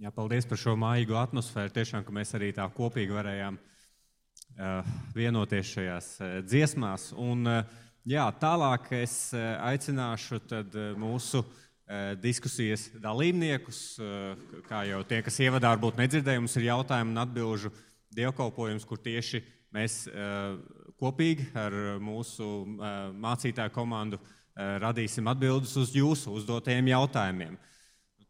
Jā, paldies par šo mājīgo atmosfēru. Tiešām, ka mēs arī tā kopīgi varējām uh, vienoties šajās uh, dziesmās. Un, uh, jā, tālāk es uh, aicināšu tad, uh, mūsu uh, diskusijas dalībniekus. Uh, kā jau tie, kas ievadā varbūt nedzirdēja, mums ir jautājumu un atbilžu dievkalpojums, kur tieši mēs uh, kopīgi ar mūsu uh, mācītāju komandu uh, radīsim atbildes uz jūsu uzdotajiem jautājumiem.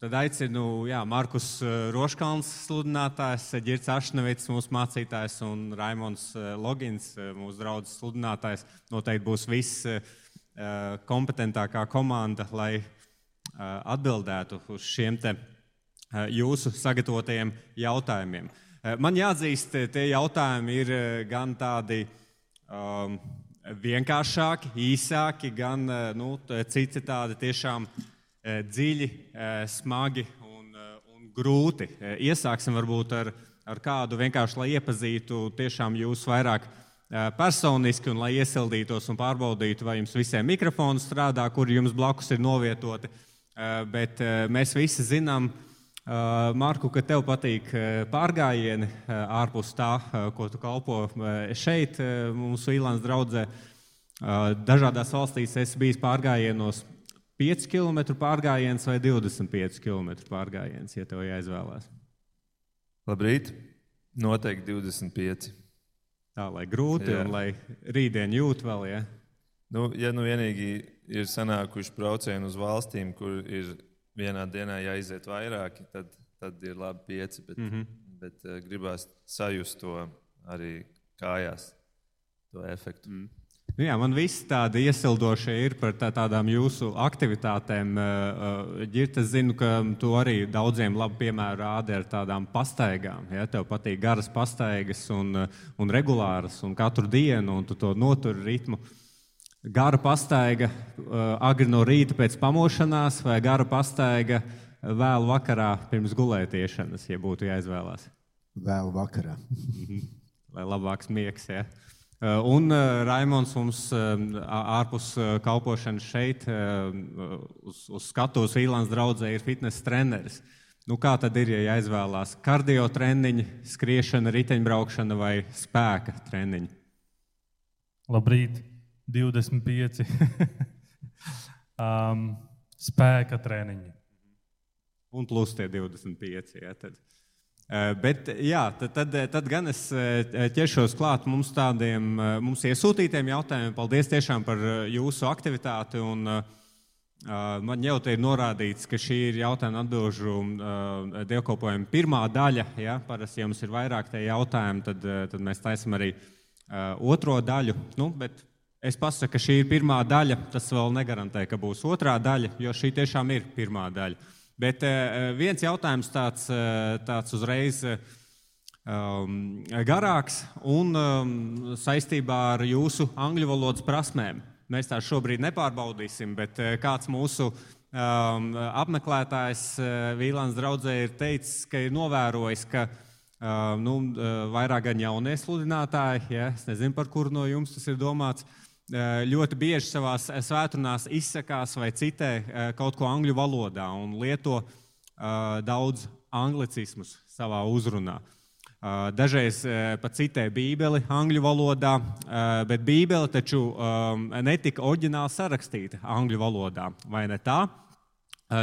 Tad aicinu jā, Markus Roškalns, sludinātājs, Girts Ašnevits, mūsu mācītājs, un Raimons Logins, mūsu draugs sludinātājs. Noteikti būs viss kompetentākā komanda, lai atbildētu uz šiem te jūsu sagatavotajiem jautājumiem. Man jāatzīst, tie jautājumi ir gan tādi um, vienkāršāki, īsāki, gan nu, citi tādi tiešām dziļi, smagi un, un grūti. Iesāksim varbūt ar, ar kādu vienkārši, lai iepazītu tiešām jūs vairāk personiski un lai iesildītos un pārbaudītu, vai jums visiem mikrofoni strādā, kuri jums blakus ir novietoti. Bet mēs visi zinām, Marku, ka tev patīk pārgājieni ārpus tā, ko tu kalpo šeit, mūsu īlāns draudzē. Dažādās valstīs es biju pārgājienos 5 km pārgājiens vai 25 km pārgājiens, ja tev jāizvēlās. Labrīt! Noteikti 25. Tā lai grūti Jā. un lai rītdien jūt vēl. Ja? Nu, ja nu vienīgi ir sanākuši braucieni uz valstīm, kur ir vienā dienā jāiziet vairāki, tad, tad ir labi pieci. Bet, mm -hmm. bet uh, gribās sajust to arī kājās, to efektu. Mm. Nu jā, man viss tādi iesildošie ir par tā, tādām jūsu aktivitātēm. Ģirta, es zinu, ka tu arī daudziem labi piemēru rādi ar tādām pastaigām. Ja? Tev patīk garas pastaigas un, un regulāras un katru dienu, un tu to noturi ritmu. Gara pastaiga agri no rīta pēc pamošanās vai gara pastaiga vēlu vakarā pirms gulētiešanas, ja būtu jāizvēlās? Vēlu vakarā. Lai labāks miegs, ja? Uh, un uh, Raimons mums uh, ārpus kalpošanas šeit, uz, uz skatuves Vīlāns draudzē, ir fitnesa treneris. Nu, kā tad ir, ja jāizvēlās kardio treniņi, skriešana, riteņbraukšana vai spēka treniņi? Labrīt, 25. um, spēka treniņi. Un plus tie 25. Ja, tad. Eh, bet, jā, tad, tad, tad gan es eh, ķeršos klāt mums tādiem eh, mums iesūtītiem jautājumiem. Paldies tiešām par jūsu aktivitāti. Un, man jau te ir norādīts, ka šī ir jautājuma atbildžu dievkalpojuma pirmā daļa. Ja? Parasti, ja mums ir vairāk tie jautājumi, tad, tad mēs taisam arī otro daļu. Nu, bet es pasaku, ka šī ir pirmā daļa. Tas vēl negarantē, ka būs otrā daļa, jo šī tiešām ir pirmā daļa. Bet uh, viens jautājums tāds, uh, tāds uzreiz um, garāks un um, saistībā ar jūsu angļu valodas prasmēm. Mēs tā šobrīd nepārbaudīsim, bet kāds mūsu um, apmeklētājs Vīlāns draudzē ir teicis, ka ir novērojis, ka nu, vairāk gan jaunie sludinātāji, ja, es nezinu, par kuru no jums tas ir domāts, uh, Eh, ļoti bieži savā svētdienās izsakās vai citē eh, kaut ko angļu valodā un lieto eh, daudz anglicismus savā uzrunā. Dažreiz pat citē Bībeli angļu valodā, bet Bībele taču netika oriģināli sarakstīta angļu valodā, vai ne tā?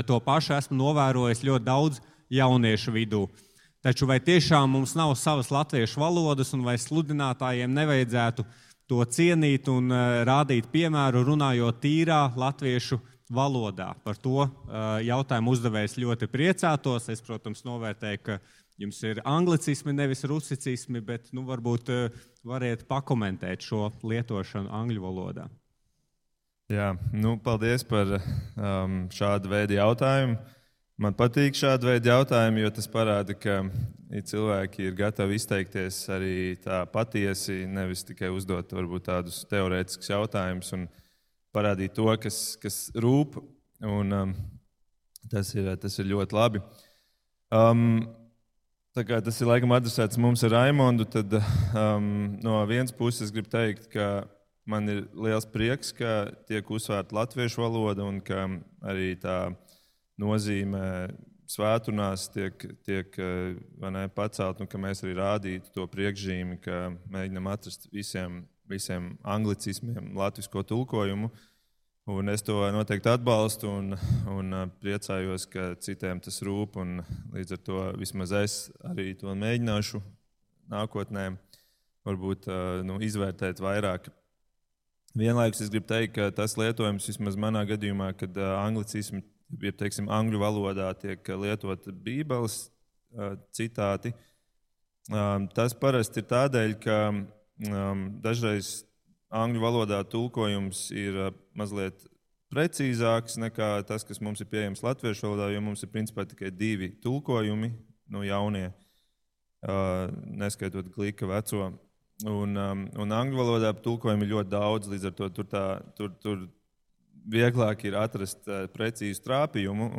To pašu esmu novērojis ļoti daudz jauniešu vidū. Taču vai tiešām mums nav savas latviešu valodas, un vai sludinātājiem nevajadzētu uh, to cienīt un uh, rādīt piemēru, runājot tīrā latviešu valodā. Par to uh, jautājumu uzdevējs ļoti priecātos. Es, protams, novērtēju, ka jums ir anglicismi, nevis rusicismi, bet nu, varbūt uh, variet pakomentēt šo lietošanu angļu valodā. Jā, nu, paldies par um, šādu veidu jautājumu. Man patīk šādi veidi jautājumi, jo tas parāda, ka cilvēki ir gatavi izteikties arī tā patiesi, nevis tikai uzdot varbūt, tādus teorētiskus jautājumus un parādīt to, kas, kas rūp. Un, um, tas, ir, tas ir ļoti labi. Um, tas ir laikam adresēts mums ar Raimondu. Tad um, no vienas puses gribu teikt, ka man ir liels prieks, ka tiek uzsvērta latviešu valoda un ka arī tā nozīme svētdienās tiek, tiek ne, pacelt, nu, ka mēs arī rādītu to priekšzīmi, ka mēģinam atrast visiem, visiem anglicismiem latviešu tulkojumu. Un es to noteikti atbalstu un, un priecājos, ka citiem tas rūp. Līdz ar to vismaz es arī to mēģināšu nākotnē, varbūt nu, izvērtēt vairāk Vienlaikus es gribu teikt, ka tas lietojums vismaz manā gadījumā, kad anglicismi, ja teiksim, angļu valodā tiek lietot Bībeles citāti, tas parasti ir tādēļ, ka dažreiz angļu valodā tulkojums ir mazliet precīzāks nekā tas, kas mums ir pieejams latviešu valodā, jo mums ir principā tikai divi tulkojumi, nu, jaunie, neskaitot glīka veco. Un, um, un angļu valodā tulkojumi ir ļoti daudz, līdz ar to tur, tā, tur, tur vieglāk ir atrast uh, precīzu trāpījumu.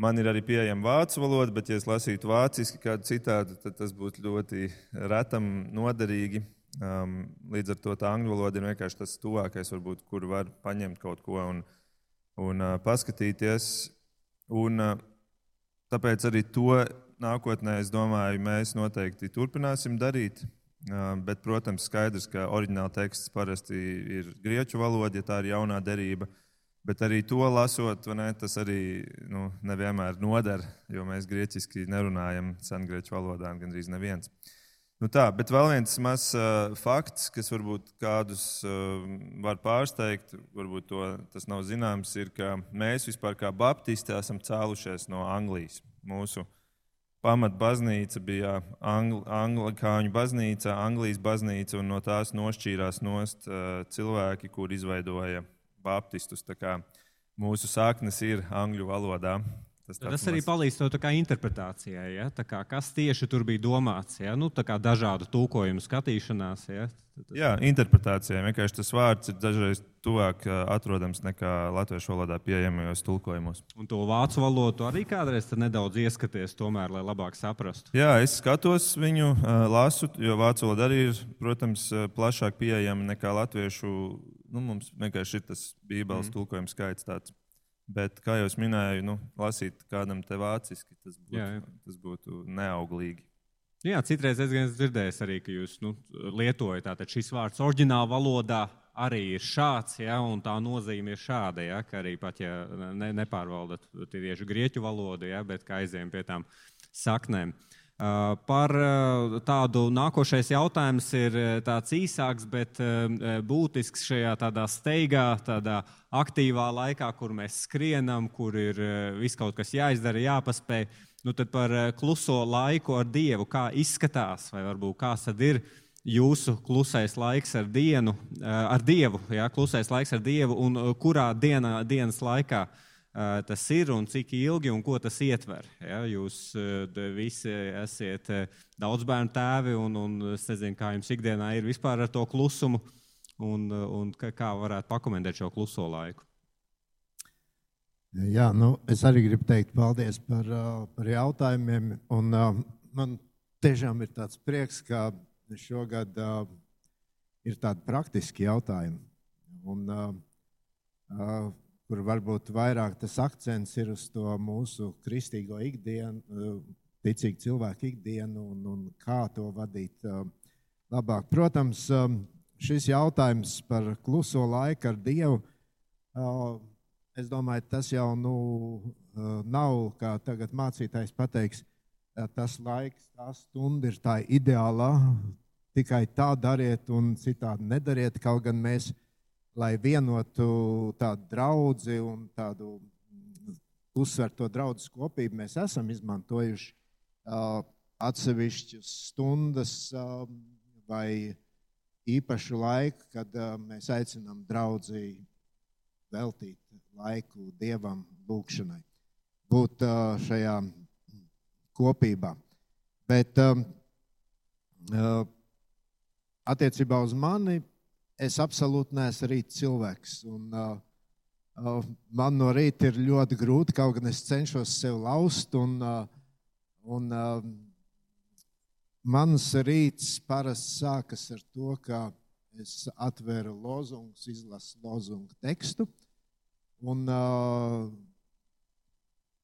Man ir arī pieejama vācu valoda, bet, ja es lasītu vāciski kādu citādu, tad tas būtu ļoti retam noderīgi. Um, līdz ar to tā angļu valoda ir vienkārši tas tuvākais, varbūt, kur var paņemt kaut ko un, un uh, paskatīties. Un, uh, tāpēc arī to nākotnē, es domāju, mēs noteikti turpināsim darīt. Bet, protams, skaidrs, ka oriģināla teksts parasti ir grieķu valoda, ja tā ir jaunā derība. Bet arī to lasot, ne, tas arī nu, nevienmēr noder, jo mēs grieķiski nerunājam sengrieķu valodā, gandrīz neviens. Nu tā, bet vēl viens mazs uh, fakts, kas varbūt kādus uh, var pārsteigt, varbūt to, tas nav zināms, ir, ka mēs vispār kā baptisti esam cēlušies no Anglijas. Mūsu uh, pamatbaznīca bija Angl Anglikāņu baznīca, Anglijas baznīca, un no tās nošķīrās nost uh, cilvēki, kur izveidoja baptistus. Mūsu saknes ir angļu valodā. Tas, tas arī palīdz to interpretācijai. Ja? Kā, kas tieši tur bija domāts? Ja? Nu, dažādu tulkojumu skatīšanās. Ja? Jā, interpretācijai. Vienkārši tas vārds ir dažreiz tuvāk atrodams nekā latviešu valodā pieejamajos tulkojumos. Un to vācu valodu arī kādreiz nedaudz ieskaties, tomēr, lai labāk saprastu. Jā, es skatos viņu, lasu, jo vācu valoda arī ir, protams, plašāk pieejama nekā latviešu. Nu, mums vienkārši ir tas Bībeles mm. tulkojums skaits tāds. Bet, kā jau minēju, nu, lasīt kādam te vāciski, tas būtu, jā, jā. Tas būtu neauglīgi. Jā, citreiz es esmu dzirdējis arī, ka jūs nu, lietojat tātad šis vārds oriģinālā valodā arī ir šāds, ja, un tā nozīme ir šāda, ja, arī pat, ja ne, nepārvaldat tieši grieķu valodu, ja, bet kā aizējām pie tām saknēm. Uh, par uh, tādu nākošais jautājums ir uh, tāds īsāks, bet būtisks šajā tādā steigā, tādā aktīvā laikā, kur mēs skrienam, kur ir viss kaut kas jāizdara, jāpaspēj. Nu, tad par eh, kluso laiku ar Dievu, kā izskatās, vai varbūt kāds tad ir jūsu klusais laiks ar, dienu, eh, ar Dievu, jā, klusais laiks ar Dievu, un eh, kurā dienā, dienas laikā tas ir un cik ilgi un ko tas ietver. Ja? Jūs visi esat daudz bērnu tēvi, un, un es nezinu, kā jums ikdienā ir vispār ar to klusumu, un, un kā varētu pakomentēt šo kluso laiku. Jā, nu, es arī gribu teikt paldies par, par jautājumiem. Un, man tiešām ir tāds prieks, ka šogad ir tādi praktiski jautājumi. Un, kur varbūt vairāk tas akcents ir uz to mūsu kristīgo ikdienu, ticīgu cilvēku ikdienu un, un kā to vadīt labāk. Protams, šis jautājums par kluso laiku ar Dievu es domāju, tas jau nu, nav, kā tagad mācītājs pateiks, tas laiks, tā stunda ir tā ideālā. Tikai tā dariet, un citādi nedariet. Kaut gan mēs, lai vienotu tādu draugu un tādu uzsverto draugu kopību, mēs esam izmantojuši uh, atsevišķas stundas uh, vai īpašu laiku, kad uh, mēs aicinām draugu veltīt laiku dievam, lūgšanai, būt šajā kopībā. Bet attiecībā uz mani es absolūti neesmu rīt cilvēks. Un, man no rīta ir ļoti grūti, kaut gan es cenšos sev laust. Un, un, mans rīts parasti sākas ar to, ka es atveru lozungus, izlasu lozungu tekstu. Un uh,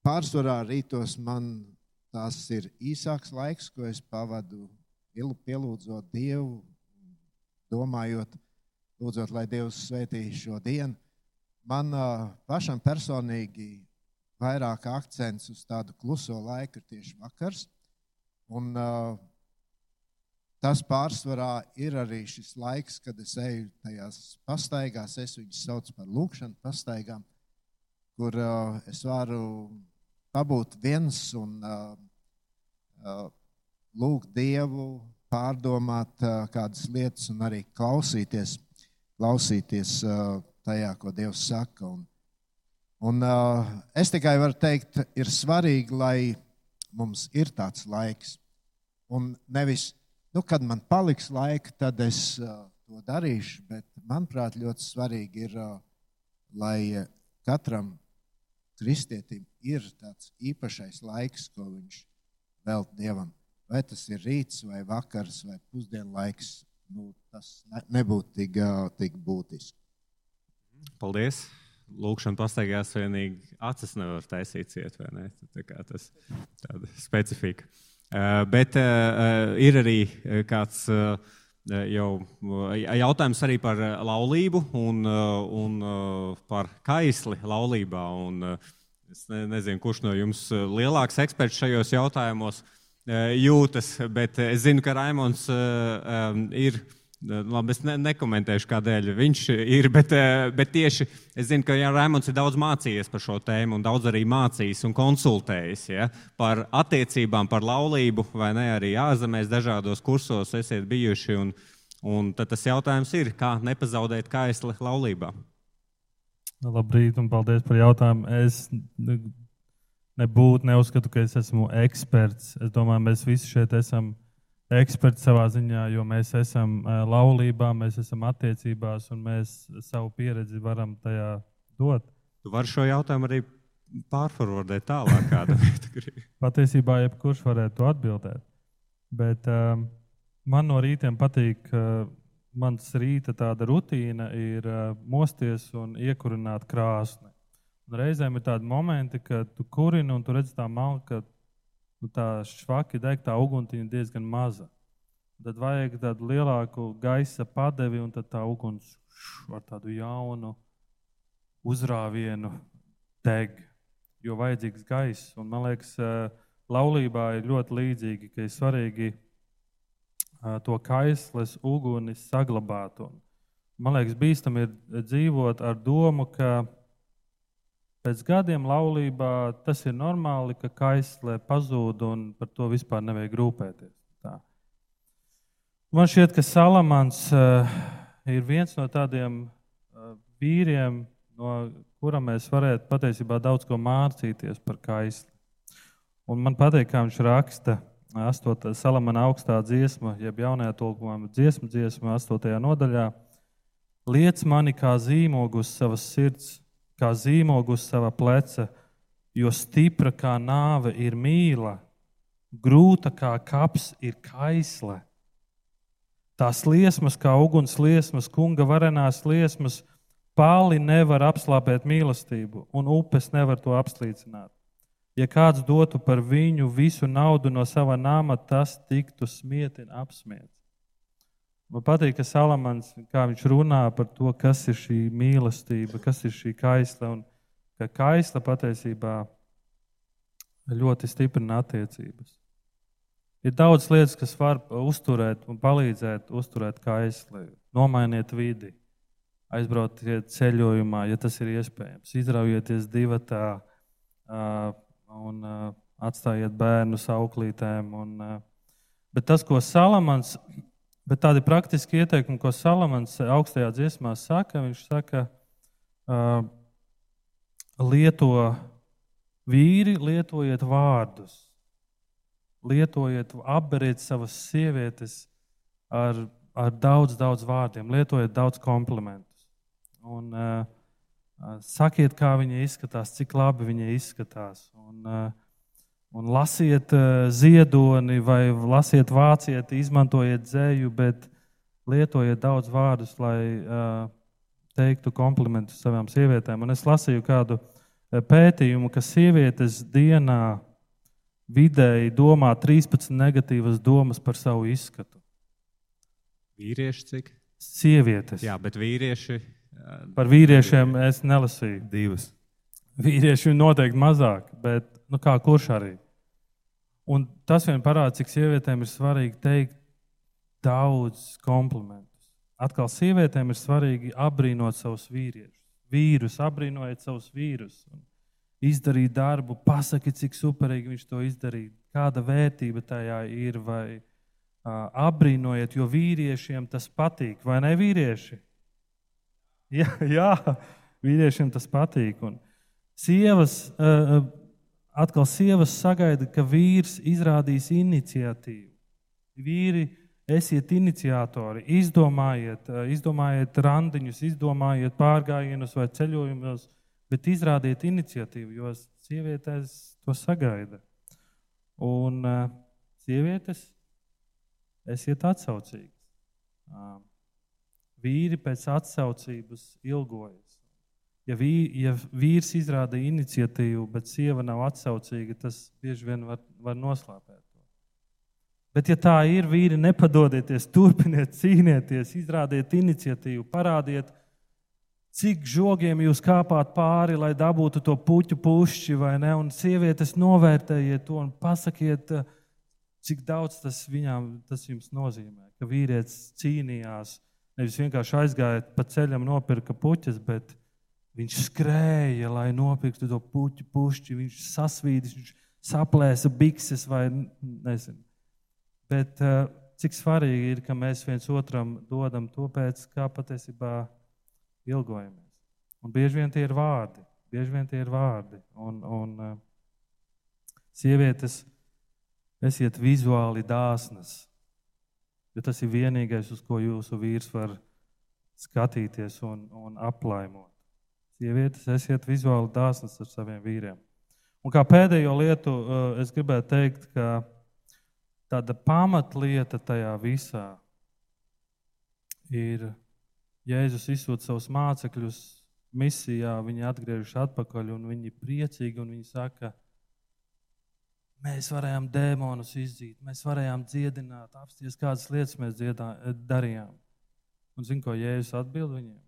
pārsvarā rītos man tas ir īsāks laiks, ko es pavadu pielūdzot Dievu, domājot, lūdzot, lai Dievs svētī šo dienu. Man ā, pašam personīgi vairāk akcents uz tādu kluso laiku ir tieši vakars. Un, ā, tas pārsvarā ir arī šis laiks, kad es eju tajās pastaigās, es viņus saucu par lūkšanu pastaigām, kur uh, es varu pabūt viens un uh, uh, lūgt Dievu, pārdomāt uh, kādas lietas un arī klausīties, klausīties tajā, ko Dievs saka. Un, un, es tikai varu teikt, ir svarīgi, lai mums ir tāds laiks. Un nevis, nu, kad man paliks laika, tad es to darīšu. Bet, manuprāt, ļoti svarīgi ir, lai katram kristietim ir tāds īpašais laiks, ko viņš veltīja Dievam. Vai tas ir rīts, vai vakars, vai pusdienlaiks, nu, tas ne, nebūtu tik, tik būtiski. Paldies! Lūkšana pastaigās vienīgi acis nevar taisīt ciet, vai ne? Tā kā tas tāda specifika. Uh, bet uh, ir arī kāds uh, jau jautājums arī par laulību un, un par kaisli laulībā. Un, es ne, nezinu, kurš no jums lielāks eksperts šajos jautājumos uh, jūtas, bet es zinu, ka Raimons um, ir. Labi, es ne, nekomentēšu, kādēļ viņš ir, bet, eh, bet tieši es zinu, ka ja Raimons ir daudz mācījies par šo tēmu, un daudz arī mācījis un konsultējis ja, par attiecībām, par laulību, vai ne arī ārzemēs, dažādos kursos esat bijuši. Un, un tad tas jautājums ir, kā nepazaudēt kaisli laulībā. Labrīt, un paldies par jautājumu. Es nebūtu, neuzskatu, ka es esmu eksperts. Es domāju, mēs visi šeit esam eksperti savā ziņā, jo mēs esam laulībā, mēs esam attiecībās, un mēs savu pieredzi varam tajā dot. Tu vari šo jautājumu arī pārformulēt tālāk, kāda ir. Patiesībā jebkurš varētu atbildēt. Bet um, man no rītiem patīk, uh, mans rīta tāda rutīna ir uh, mosties un iekurināt krāsni. Un reizēm ir tādi momenti, kad tu kurini un tu redz tā malka, ka nu, tā švaki degtā uguntiņa diezgan maza. Tad vajag tādu lielāku gaisa padevi, un tad tā uguns ar tādu jaunu uzrāvienu deg, jo vajadzīgs gaiss. Un, man liekas, eh, laulībā ir ļoti līdzīgi, ka ir svarīgi eh, to kaisles uguni saglabāt. Un, man liekas, bīstami ir dzīvot ar domu, ka pēc gadiem laulībā tas ir normāli, ka kaislē pazūd un par to vispār nevajag rūpēties. Tā. Man šķiet, ka Salamans uh, ir viens no tādiem uh, vīriem, no kura mēs varētu patiesībā daudz ko mācīties par kaisli. Un man patīk, kā viņš raksta 8. salamana augstā dziesma, jeb jaunajā tulkumā dziesmu dziesma 8. nodaļā. Liec mani kā zīmogu uz savas sirds, kā zīmogu uz sava pleca, jo stipra kā nāve ir mīla, grūta kā kaps ir kaisle. Tās liesmas, kā uguns liesmas, kunga varenās liesmas, pāli nevar apslāpēt mīlestību, un upes nevar to apslīcināt. Ja kāds dotu par viņu visu naudu no sava nama, tas tiktu smietin apsmiets. Man patīk, ka Salamans, runā par to, kas ir šī mīlestība, kas ir šī kaisla, un ka kaisla patiesībā ļoti stiprina attiecības. Ir daudz lietas, kas var uzturēt un palīdzēt uzturēt kaisli. Nomainiet vidi, aizbrauciet ceļojumā, ja tas ir iespējams. Izraujieties divatā un atstājiet bērnu auklītēm. Un, bet tas, ko Salamans, bet tādi praktiski ieteikumi, ko Salamans augstajā dziesmā saka, viņš saka, uh, lieto vīri, lietojiet vārdus lietojiet, apberiet savas sievietes ar, ar daudz, daudz vārdiem, lietojiet daudz komplimentus. Un, uh, sakiet, kā viņa izskatās, cik labi viņa izskatās. Un, uh, un lasiet uh, ziedoni, vai lasiet vāciet, izmantojiet dzēju, bet lietojiet daudz vārdus, lai uh, teiktu komplimentus savām sievietēm. Un es lasīju kādu pētījumu, ka sievietes dienā vidēji domā 13 negatīvas domas par savu izskatu. Vīrieši cik? Sievietes. Jā, bet vīrieši. Par vīriešiem es nelasīju. Divas. Vīrieši ir noteikti mazāk, bet nu, kā kurš arī. Un tas vien parāda, cik sievietēm ir svarīgi teikt daudz komplimentus. Atkal sievietēm ir svarīgi apbrīnot savus vīriešus. Vīrus, apbrīnojiet savus vīrus. Izdarīt darbu, pasakiet, cik superīgi viņš to izdarīja, kāda vērtība tajā ir. Vai uh, apbrīnojiet, jo vīriešiem tas patīk, vai ne vīrieši? Jā, jā vīriešiem tas patīk. Un sievas, uh, atkal sievas sagaida, ka vīrs izrādīs iniciatīvu. Vīri Esiet iniciatori, izdomājiet, eh, izdomājiet randiņus, izdomājiet pārgājienus vai ceļojumus, bet izrādiet iniciatīvu, jo sievietes to sagaida. Un uh, sievietes, esiet atsaucīgas. Vīri pēc atsaucības ilgojas. Ja, vī, ja vīrs izrāda iniciatīvu, bet sieva nav atsaucīga, tas bieži vien var, var noslēpēt. Bet, ja tā ir, vīri, nepadodieties, turpiniet cīnīties, izrādiet iniciatīvu, parādiet, cik žogiem jūs kāpāt pāri, lai dabūtu to puķu pušķi, vai ne? Un sievietes novērtējiet to un pasakiet, cik daudz tas viņām tas jums nozīmē. Ka vīrietis cīnījās, nevis vienkārši aizgāja pa ceļam, nopirka puķes, bet viņš skrēja, lai nopirktu to puķu pušķi. Viņš sasvīdis, viņš saplēsa bikses vai nezinu. Bet uh, cik svarīgi ir, ka mēs viens otram dodam to pēc, kā patiesībā ilgojamies. Un bieži vien tie ir vārdi. Bieži vien tie ir vārdi. Un, un uh, sievietes, esiet vizuāli dāsnas. Jo tas ir vienīgais, uz ko jūsu vīrs var skatīties un, un aplaimot. Sievietes, esiet vizuāli dāsnas ar saviem vīriem. Un kā pēdējo lietu, uh, es gribētu teikt, ka tāda pamatlieta tajā visā ir Jēzus izsūta savus mācekļus misijā, viņi atgriežas atpakaļ un viņi ir priecīgi un viņi saka, mēs varējām dēmonus izdzīt, mēs varējām dziedināt, apsties, kādas lietas mēs dziedā, darījām. Un zinu, ko Jēzus atbild viņiem?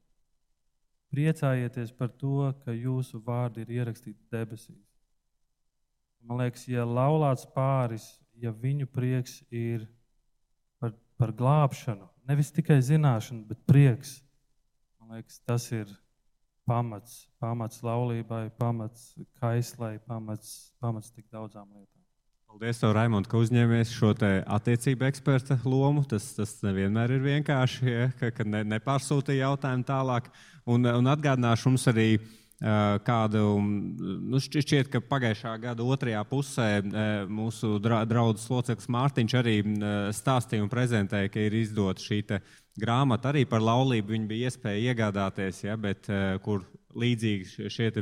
Priecājieties par to, ka jūsu vārdi ir ierakstīti debesīs. Man liekas, ja laulāts pāris ja viņu prieks ir par, par glābšanu, nevis tikai zināšanu, bet prieks. Man liekas, tas ir pamats, pamats laulībai, pamats kaislai, pamats, pamats tik daudzām lietām. Paldies, Raimond, ka uzņēmies šo attiecību eksperta lomu. Tas, tas nevienmēr ir vienkārši, ja, ka, ka ne, nepārsūtīja jautājumu tālāk. Un, un atgādināšu mums arī uh, kādu, nu šķiet, ka pagājušā gada otrajā pusē mūsu draugs loceklis Mārtiņš arī stāstīja un prezentēja, ka ir izdota šī grāmata arī par laulību. Viņa bija iespēja iegādāties, ja, bet kur līdzīgi šie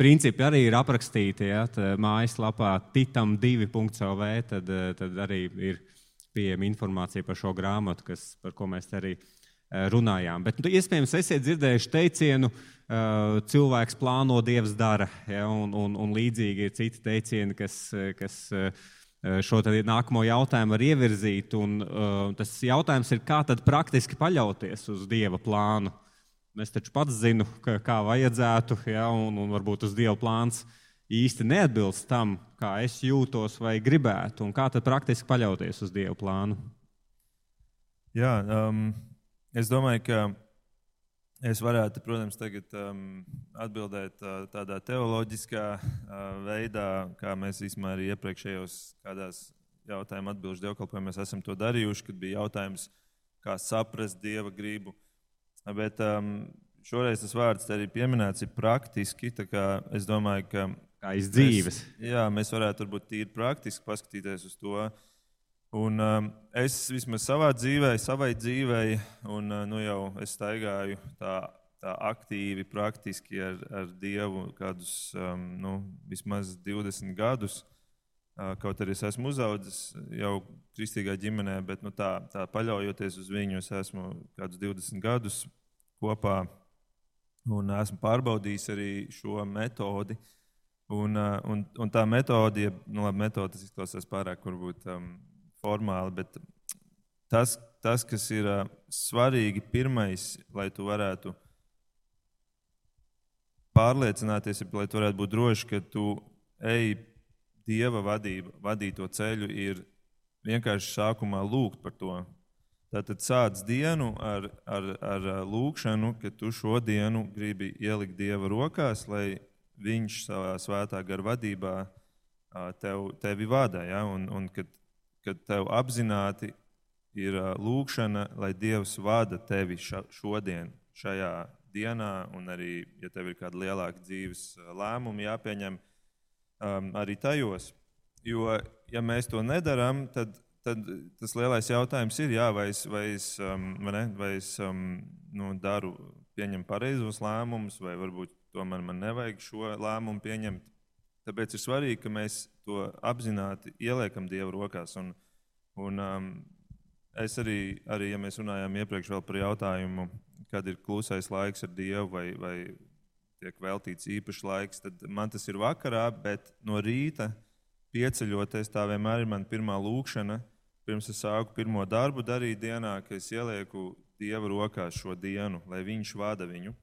principi arī ir aprakstīti ja, mājaslapā titam2.lv, tad, tad arī ir pieejama informācija par šo grāmatu, kas, par ko mēs arī runājām. Bet, nu, iespējams, esat dzirdējuši teicienu, uh, Eh, cilvēks plāno, Dievs dara. Ja, un, un, un līdzīgi ir citi teicieni, kas, kas eh, šo nākamo jautājumu var ievirzīt. Un, uh, tas jautājums ir, kā tad praktiski paļauties uz Dieva plānu. Es taču pats zinu, ka, kā vajadzētu, ja, un, un varbūt tas Dieva plāns īsti neatbilst tam, kā es jūtos vai gribētu, un kā tad praktiski paļauties uz Dieva plānu. Jā, um, es domāju, ka Es varētu, protams, tagad um, atbildēt uh, tādā teoloģiskā uh, veidā, kā mēs īstenībā arī iepriekšējos kādās jautājumu atbildžu dievkalpojumos esam to darījuši, kad bija jautājums, kā saprast dieva gribu. Bet um, šoreiz tas vārds arī pieminēts ir praktiski. Es domāju, ka kā iz dzīves. Mēs, jā, mēs varētu varbūt tīri praktiski paskatīties uz to. Un, um, es vismaz savā dzīvē, savai dzīvei, un uh, nu, jau es staigāju tā, tā aktīvi, praktiski ar, ar Dievu kādus um, nu, vismaz 20 gadus. Uh, kaut arī es esmu uzaugusi jau kristīgā ģimenē, bet nu, tā, tā paļaujoties uz viņu, es esmu kādus 20 gadus kopā. un esmu pārbaudījis arī šo metodi. Un, un, un tā metode, ja, nu, labi, metode tas izklausās pārāk varbūt, um, formāli, bet tas, tas, kas ir uh, svarīgi, pirmais, lai tu varētu pārliecināties, lai tu varētu būt droši, ka tu ej dieva vadība, vadīto ceļu, ir vienkārši sākumā lūgt par to. Tātad sāc dienu ar, ar, ar lūgšanu, ka tu šo dienu gribi ielikt dieva rokās, lai viņš savā svētā gara vadībā tev, tevi vada. Ja? Un, un kad, kad tev apzināti ir lūkšana, lai Dievs vada tevi ša, šodien, šajā dienā, un arī, ja tev ir kāda lielāka dzīves lēmuma jāpieņem, um, arī tajos. Jo, ja mēs to nedarām, tad, tad tas lielais jautājums ir, jā, vai es, vai es, um, vai ne, vai es um, nu, daru, pieņemu pareizos lēmumus, vai varbūt tomēr man nevajag šo lēmumu pieņemt. Tāpēc ir svarīgi, ka mēs to apzināti ieliekam Dieva rokās. Un, un, um, es arī, arī, ja mēs runājām iepriekš par jautājumu, kad ir klusais laiks ar Dievu vai, vai tiek veltīts īpašs laiks, tad man tas ir vakarā, bet no rīta pieceļoties, tā vienmēr ir mana pirmā lūkšana. Pirms es sāku pirmo darbu darīt dienā, ka es ielieku Dieva rokās šo dienu, lai Viņš vada viņu.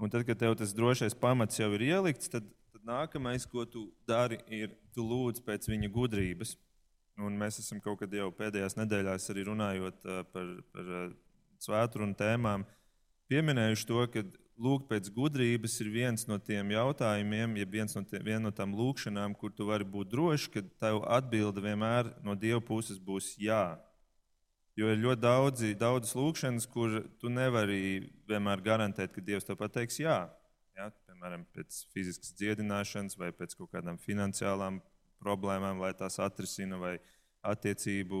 Un tad, kad tev tas drošais pamats jau ir ielikts, tad, tad nākamais, ko tu dari, ir tu lūdz pēc viņa gudrības. Un mēs esam kaut kad jau pēdējās nedēļās arī runājot par, par svētkrunu tēmām, pieminējuši to, ka lūgt pēc gudrības ir viens no tiem jautājumiem, ja viens no, tiem, viena no tām lūkšanām, kur tu vari būt drošs, ka tev atbilde vienmēr no Dieva puses būs jā. Jo ir ļoti daudzi, daudzas lūkšanas, kur tu nevari vienmēr garantēt, ka Dievs tev pateiks jā. Ja? Piemēram, pēc fiziskas dziedināšanas vai pēc kaut kādām finansiālām problēmām, lai tās atrisina, vai attiecību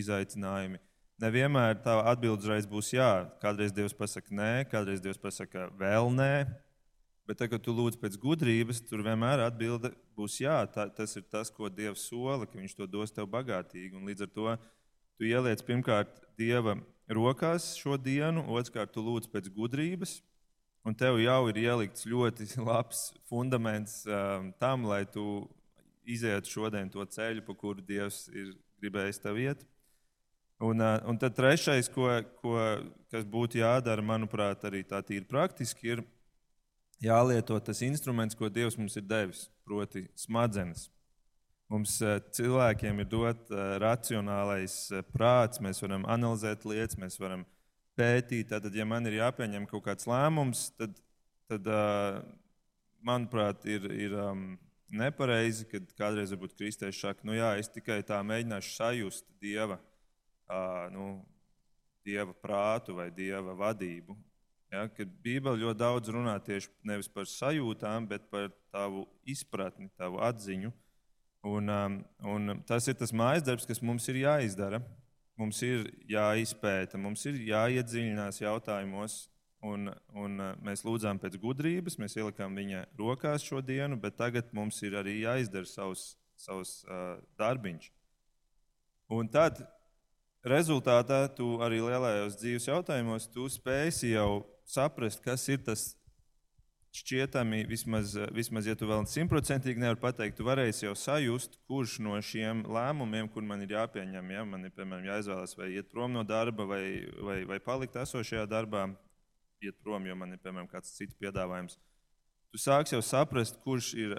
izaicinājumi nevienmēr tā atbilde uzreiz būs jā. Kādreiz Dievs pasakā nē, kādreiz Dievs pasakā vēl nē. Bet, tad, kad tu lūdz pēc gudrības, tur vienmēr atbilde būs jā. Tā, tas ir tas, ko Dievs sola, ka Viņš to dos tev bagātīgi. Un līdz ar to tu ieliec pirmkārt Dieva rokās šo dienu, otrkārt tu lūdz pēc gudrības. Un tev jau ir ielikts ļoti labs fundaments um, tam, lai tu izietu šodien to ceļu, pa kuru Dievs ir gribējis tev iet. Un, un tad trešais, ko, ko, kas būtu jādara, manuprāt, arī tā tīri praktiski, ir jālieto tas instruments, ko Dievs mums ir devis, proti, smadzenes. Mums cilvēkiem ir dots racionālais prāts, mēs varam analizēt lietas, mēs varam pētīt. Tad, ja man ir jāpieņem kaut kāds lēmums, tad, tad manuprāt, ir, ir nepareizi, kad kādreiz varbūt kristieši saka, nu jā, es tikai tā mēģināšu sajust Dieva nu, dieva prātu vai dieva vadību. Ja, kad Bībele ļoti daudz runā tieši nevis par sajūtām, bet par tavu izpratni, tavu atziņu. Un, un tas ir tas mājas darbs, kas mums ir jāizdara. Mums ir jāizpēta, mums ir jāiedziļinās jautājumos, un, un mēs lūdzām pēc gudrības, mēs ielikām viņa rokās šo dienu, bet tagad mums ir arī jāizdara savs, savs uh, darbiņš. Un tad rezultātā tu arī lielajos dzīves jautājumos spēsi jau saprast, kas ir tas šķietami, vismaz, vismaz ja tu vēl simtprocentīgi nevari pateikt, tu varēsi jau sajust, kurš no šiem lēmumiem, kur man ir jāpieņem, ja man ir piemēram jāizvēlas vai iet prom no darba, vai, vai, vai palikt esošajā darbā, iet prom, jo man ir piemēram kāds cits piedāvājums. Tu sāksi jau saprast, kurš ir,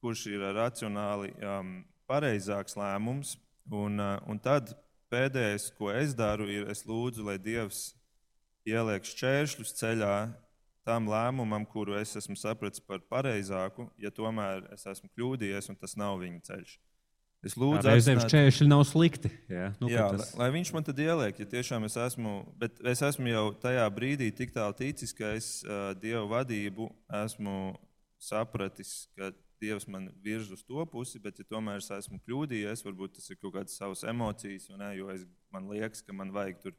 kurš ir racionāli um, pareizāks lēmums, un, uh, un tad pēdējais, ko es daru, ir es lūdzu, lai Dievs ieliek šķēršļus ceļā tam lēmumam, kuru es esmu sapratis par pareizāku, ja tomēr es esmu kļūdījies un tas nav viņa ceļš. Es lūdzu, lai apzināt... šķēršļi nav slikti. Jā, nu, jā tas... lai, lai viņš man tad ieliek, ja tiešām es esmu, bet es esmu jau tajā brīdī tik tālu ticis, ka es uh, Dievu vadību esmu sapratis, ka Dievs man virz uz to pusi, bet, ja tomēr es esmu kļūdījies, varbūt tas ir kaut kādas savas emocijas, ne, jo es, man liekas, ka man vajag tur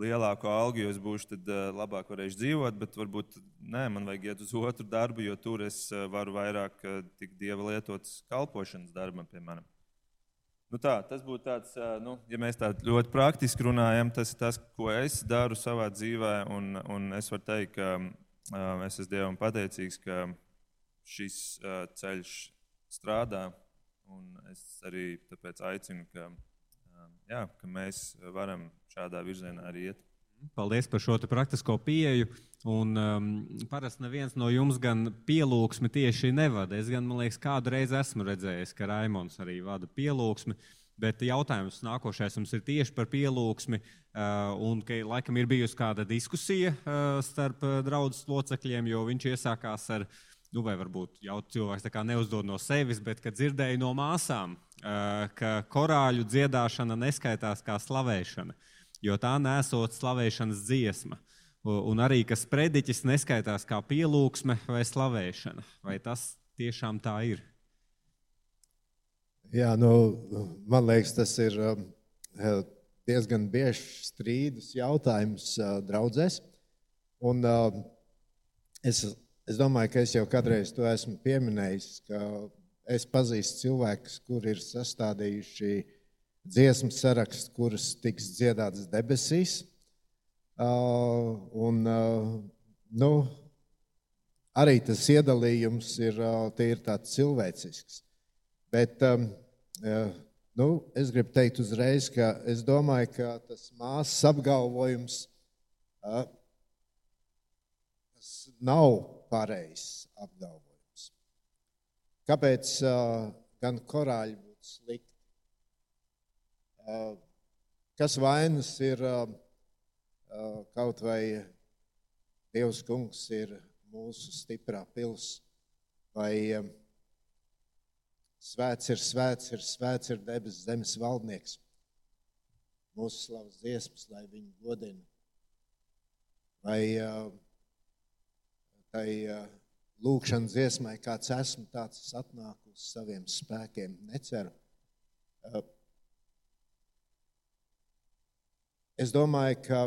lielāku algu, jo es būšu tad, uh, labāk varēšu dzīvot, bet varbūt nē, man vajag iet uz otru darbu, jo tur es uh, varu vairāk uh, tik dieva lietots kalpošanas darbam, piemēram. Nu tā, tas būtu tāds, nu, ja mēs tā ļoti praktiski runājam, tas ir tas, ko es daru savā dzīvē. Un, un es varu teikt, ka es esmu Dievam pateicīgs, ka šis uh, ceļš strādā. Es arī tāpēc aicinu, ka, um, jā, ka mēs varam šādā virzienā arī iet. Paldies par šo praktisko pieeju. Un, um, parasti neviens no jums gan pielūgsmi tieši nevada. Es gan, man liekas, kādu reizi esmu redzējis, ka Raimons arī vada pielūgsmi. Bet jautājums nākošais mums ir tieši par pielūgsmi. Uh, un ka laikam ir bijusi kāda diskusija uh, starp uh, draugu locekļiem, jo viņš iesākās ar, nu, vai varbūt jau cilvēks neuzdod no sevis, bet kad dzirdēju no māsām, ka korāļu dziedāšana neskaitās kā slavēšana, jo tā nesot slavēšanas dziesma. Un arī, ka sprediķis neskaitās kā pielūgsme vai slavēšana. Vai tas tiešām tā ir? Jā, nu, man liekas, tas ir um, diezgan bieži strīdus jautājums draudzēs. Un, es, es domāju, ka es jau kādreiz to esmu pieminējis, ka es pazīstu cilvēkus, kuri ir sastādījuši dziesmu sarakstu, kuras tiks dziedātas debesīs. Uh, un, nu, arī tas iedalījums ir, ir tāds cilvēcisks. Bet um, nu, es gribu teikt uzreiz, ka es domāju, ka tas māsas apgalvojums uh, tas nav pareizs apgalvojums. Kāpēc uh, gan korāļi būtu slikti? Uh, kas vainas ir uh, uh, kaut vai Dievs kungs ir mūsu stiprā pils vai uh, Svēts ir svēts, ir svēts, ir debesu zemes valdnieks. Mūsu slavas dziesmas, lai viņu godina. Vai tai lūkšanas dziesmai, kāds esmu, tāds es atnāku uz saviem spēkiem, neceru. Es domāju, ka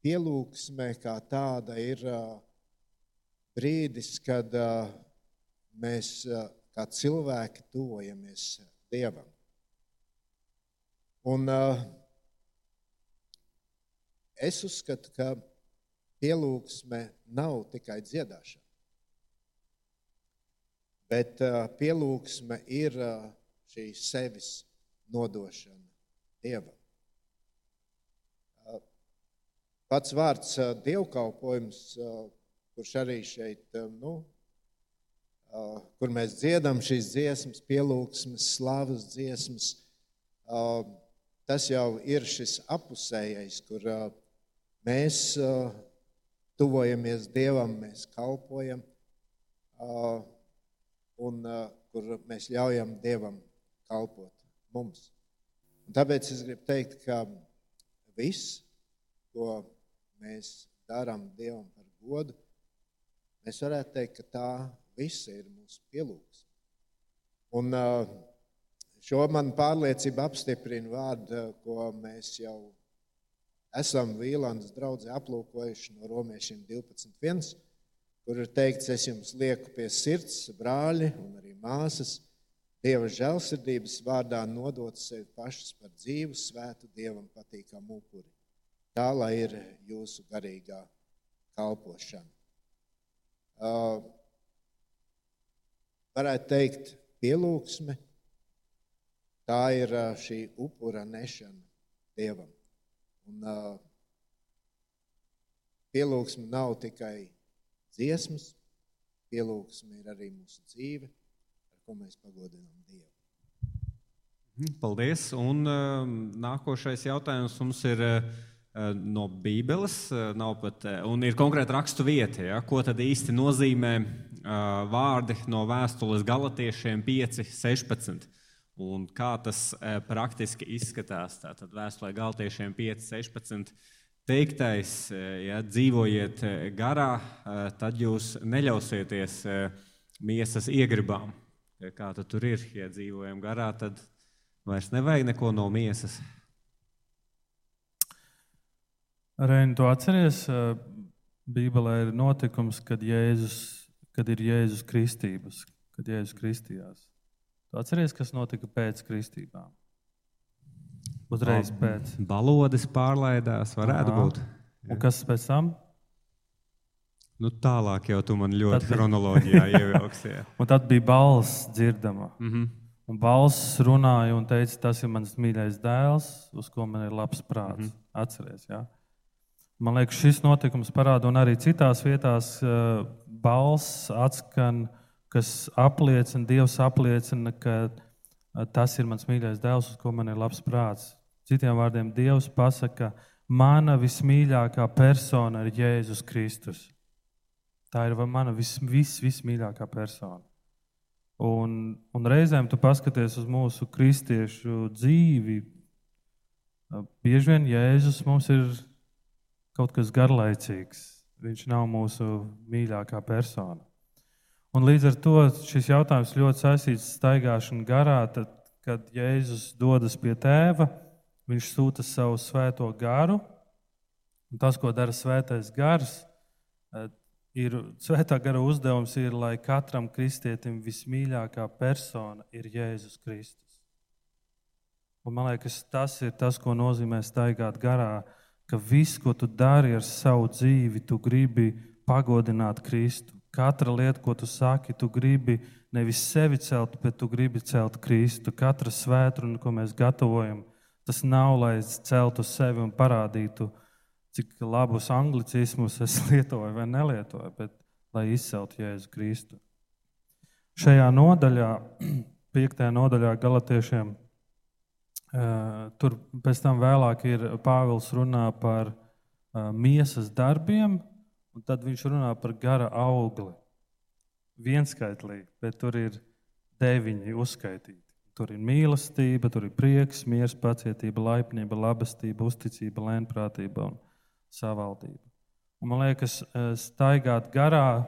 pielūgsme kā tāda ir brīdis, kad mēs kā cilvēki tuvojamies Dievam. Un, es uzskatu, ka pielūgsme nav tikai dziedāšana, bet pielūgsme ir šī sevis nodošana Dievam. Pats vārds dievkalpojums, kurš arī šeit nu, kur mēs dziedam šīs dziesmas, pielūgsmes, slavas dziesmas. Tas jau ir šis apusējais, kur mēs tuvojamies Dievam, mēs kalpojam un kur mēs ļaujam Dievam kalpot mums. Un tāpēc es gribu teikt, ka viss, ko mēs darām Dievam par godu, mēs varētu teikt, ka tā Viss ir mūsu pielūgs. Un šo man pārliecību apstiprina vārdu, ko mēs jau esam Vīlandes draudzē aplūkojuši no romiešiem 12.1, kur ir teikts, es jums lieku pie sirds, brāļi un arī māsas, Dieva žēlsirdības vārdā nodot sevi pašus par dzīvu, svētu, Dievam patīkamu upuri. Tā lai ir jūsu garīgā kalpošana. Uh, varētu teikt, pielūgsme. Tā ir šī upura nešana Dievam. Un, uh, pielūgsme nav tikai dziesmas, pielūgsme ir arī mūsu dzīve, ar ko mēs pagodinām Dievu. Mhm, paldies. Un uh, nākošais jautājums mums ir uh, no Bībeles. Uh, pat, uh, un ir konkrēta rakstu vieta, ja? ko tad īsti nozīmē vārdi no vēstules galotiešiem 5, 16. Un kā tas praktiski izskatās? Tātad vēstulē galotiešiem 5, 16. Teiktais, ja dzīvojiet garā, tad jūs neļausieties miesas iegribām. Kā tur ir, ja dzīvojam garā, tad vairs nevajag neko no miesas. Reini, tu atceries, Bībelē ir notikums, kad Jēzus kad ir Jēzus kristības, kad Jēzus kristījās. Tu atceries, kas notika pēc kristībām? Uzreiz pēc. Balodas pārlaidās, varētu Aha. būt. Un kas pēc tam? Nu, tālāk jau tu man ļoti Tad bija- chronoloģijā ievilksi. jā. Un tad bija balss dzirdama. Mm -hmm. Un balss runāja un teica, tas ir mans mīļais dēls, uz ko man ir labs prāts. Mm -hmm. Atcerieties, jā. Man liekas, šis notikums parāda, un arī citās vietās uh, balss atskan, kas apliecina, Dievs apliecina, ka tas ir mans mīļais dēls, uz ko man ir labs prāts. Citiem vārdiem, Dievs pasaka, mana vismīļākā persona ir Jēzus Kristus. Tā ir mana vis, vis, vismīļākā persona. Un, un reizēm tu paskaties uz mūsu kristiešu dzīvi. Bieži vien Jēzus mums ir kaut kas garlaicīgs. Viņš nav mūsu mīļākā persona. Un līdz ar to šis jautājums ļoti saistīts ar staigāšanu garā. Tad, kad Jēzus dodas pie tēva, viņš sūta savu svēto garu. Un tas, ko dara svētais gars, eh, ir svētā gara uzdevums, ir, lai katram kristietim vismīļākā persona ir Jēzus Kristus. Un man liekas, tas ir tas, ko nozīmē staigāt garā, ka viss, ko tu dari ar savu dzīvi, tu gribi pagodināt Kristu. Katra lieta, ko tu saki, tu gribi nevis sevi celt, bet tu gribi celt Kristu. Katra svētdiena, ko mēs gatavojam, tas nav, lai celtu sevi un parādītu, cik labus anglicismus es lietoju vai nelietoju, bet lai izceltu Jēzu Kristu. Šajā nodaļā, piektajā nodaļā, Galatiešiem, eh, tur pēc tam vēlāk ir Pāvils runā par eh, miesas darbiem, un tad viņš runā par gara augli. Vienskaitlīgi, bet tur ir deviņi uzskaitīti. Tur ir mīlestība, tur ir prieks, miers, pacietība, laipnība, labestība, uzticība, lēnprātība un savaldība. Un man liekas, eh, staigāt garā,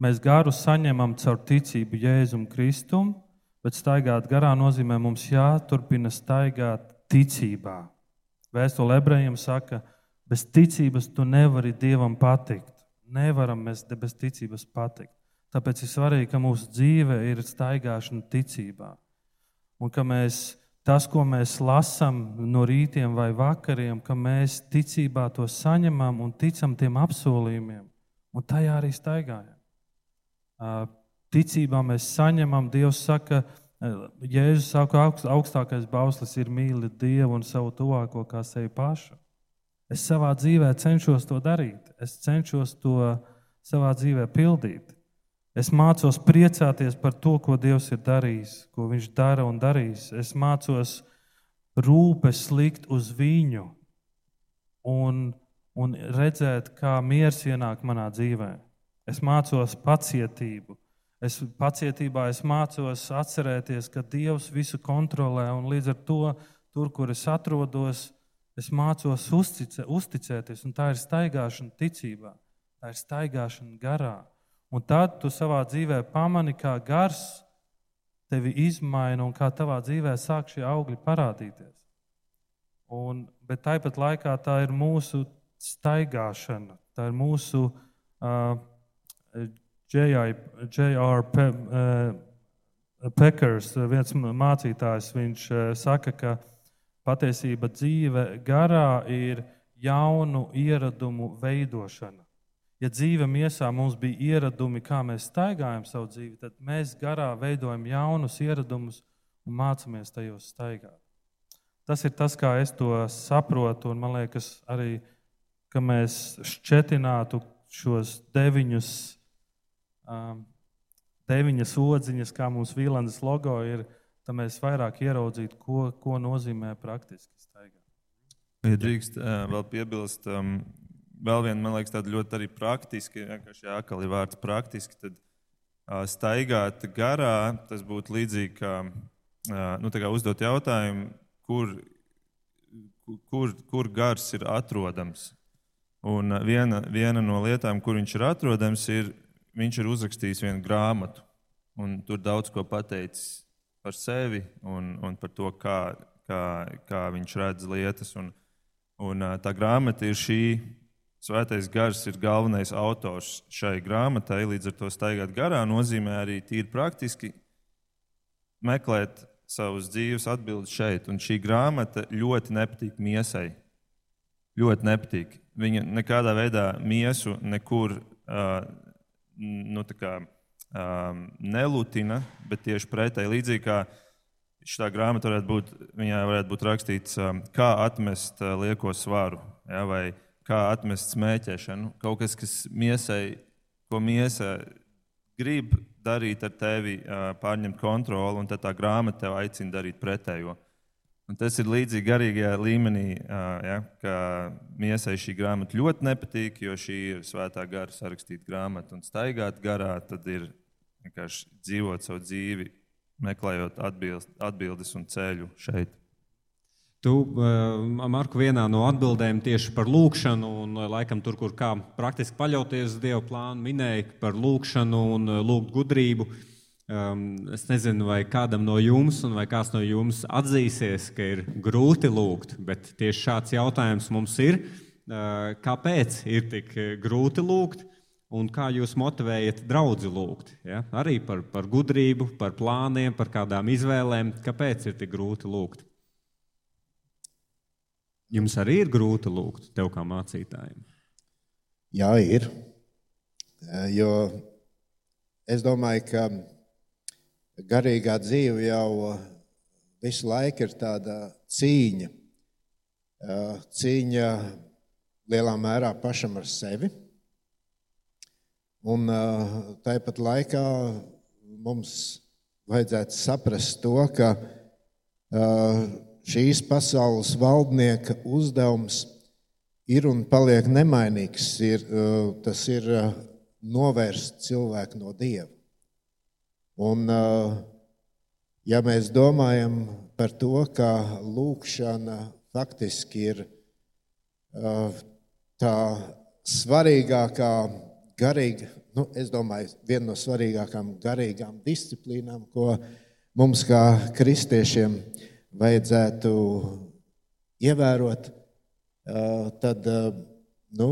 mēs garu saņemam caur ticību Jēzum Kristum, bet staigāt garā nozīmē mums jāturpina staigāt ticībā. Vēstule ebrejiem saka, bez ticības tu nevari Dievam patikt. Nevaram mēs bez ticības patikt. Tāpēc ir svarīgi, ka mūsu dzīve ir staigāšana ticībā. Un ka mēs, tas, ko mēs lasām no rītiem vai vakariem, ka mēs ticībā to saņemam un ticam tiem apsolījumiem, un tajā arī staigājam. Ticībā mēs saņemam, Dievs saka, Jēzus saka, augst- augstākais bauslis ir mīlēt Dievu un savu tuvāko kā sevi pašu. Es savā dzīvē cenšos to darīt, es cenšos to savā dzīvē pildīt. Es mācos priecāties par to, ko Dievs ir darījis, ko Viņš dara un darīs. Es mācos rūpes likt uz viņu un, un redzēt, kā miers ienāk manā dzīvē. Es mācos pacietību. Es pacietībā es mācos atcerēties, ka Dievs visu kontrolē, un līdz ar to, tur, kur es atrodos, es mācos uzticē, uzticēties. Un tā ir staigāšana ticībā, tā ir staigāšana garā. Un tad tu savā dzīvē pamani, kā gars tevi izmaina un kā tavā dzīvē sāk šie augļi parādīties. Un, bet tāpat laikā tā ir mūsu staigāšana, tā ir mūsu uh, J.R. Pe, uh, Pekers, viens mācītājs, viņš uh, saka, ka patiesība dzīve garā ir jaunu ieradumu veidošana. Ja dzīve miesā mums bija ieradumi, kā mēs staigājam savu dzīvi, tad mēs garā veidojam jaunus ieradumus un mācāmies tajos staigāt. Tas ir tas, kā es to saprotu, un man liekas, arī, mēs šķetinātu šos deviņus, um, deviņas odziņas, kā mums Vīlandes logo ir, tad mēs vairāk ieraudzītu, ko, ko nozīmē praktiski staigāt. Ja drīkst ā, vēl piebilst, um, vēl viena, man liekas, tāda ļoti arī praktiski, vienkārši jākali vārds praktiski, tad ā, staigāt garā, tas būtu līdzīgi kā, ā, nu, kā uzdot jautājumu, kur, kur, kur gars ir atrodams. Un viena, viena no lietām, kur viņš ir atrodams, ir, viņš ir uzrakstījis vienu grāmatu, un tur daudz ko pateicis par sevi un, un par to, kā, kā, kā viņš redz lietas. Un, Un, tā grāmata ir šī. Svētais gars ir galvenais autors šai grāmatai. Līdz ar to staigāt garā nozīmē arī tīri praktiski meklēt savus dzīves atbildes šeit. Un šī grāmata ļoti nepatīk miesai. Ļoti nepatīk. Viņa nekādā veidā miesu nekur uh, nu, kā, um, nelutina, bet tieši pretēji līdzīgi kā šī grāmata varētu būt, viņā varētu būt rakstīts, um, kā atmest uh, lieko svaru, ja, vai kā atmest smēķēšanu. Kaut kas, kas miesai, ko miesa grib darīt ar tevi, uh, pārņemt kontroli, un tad tā grāmata tev aicina darīt pretējo. Un tas ir līdzīgi garīgajā līmenī, ja, ka miesai šī grāmata ļoti nepatīk, jo šī ir svētā gara sarakstīta grāmata. Un staigāt garā, tad ir vienkārši dzīvot savu dzīvi, meklējot atbild, atbildes un ceļu šeit. Tu, Marku, vienā no atbildēm tieši par lūkšanu, un laikam tur, kur kā praktiski paļauties uz Dieva plānu, minēji par lūkšanu un lūgt gudrību. Um, es nezinu, vai kādam no jums, vai kāds no jums atzīsies, ka ir grūti lūgt, bet tieši šāds jautājums mums ir. Uh, kāpēc ir tik grūti lūgt, un kā jūs motivējat draugu lūgt? Ja? Arī par, par gudrību, par plāniem, par kādām izvēlēm. Kāpēc ir tik grūti lūgt? Jums arī ir grūti lūgt, tev kā mācītājiem. Jā, ir. Jo es domāju, ka garīgā dzīve jau visu laiku ir tāda cīņa. Cīņa lielā mērā pašam ar sevi. Un tāpat laikā mums vajadzētu saprast to, ka šīs pasaules valdnieka uzdevums ir un paliek nemainīgs. Ir, tas ir novērst cilvēku no dieva. Un, ja mēs domājam par to, ka lūkšana faktiski ir tā svarīgākā garīga, nu, es domāju, viena no svarīgākām garīgām disciplīnām, ko mums kā kristiešiem vajadzētu ievērot, tad nu,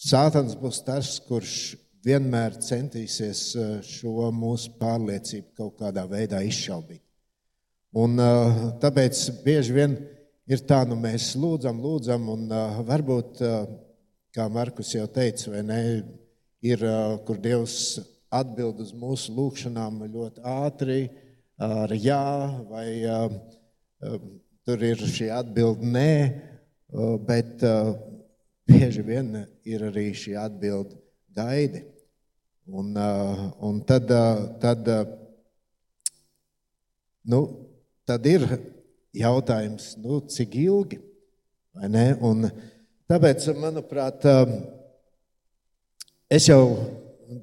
Sātans būs tas, kurš vienmēr centīsies šo mūsu pārliecību kaut kādā veidā izšaubīt. Un, tāpēc bieži vien ir tā, nu mēs lūdzam, lūdzam, un varbūt, kā Markus jau teica, vai ne, ir, kur Dievs atbild uz mūsu lūgšanām ļoti ātri ar jā, vai tur ir šī atbilde nē, bet bieži vien ir arī šī atbilde gaidi. Un, uh, un tad, uh, tad, uh, nu, tad ir jautājums, nu, cik ilgi. Un tāpēc, manuprāt, es jau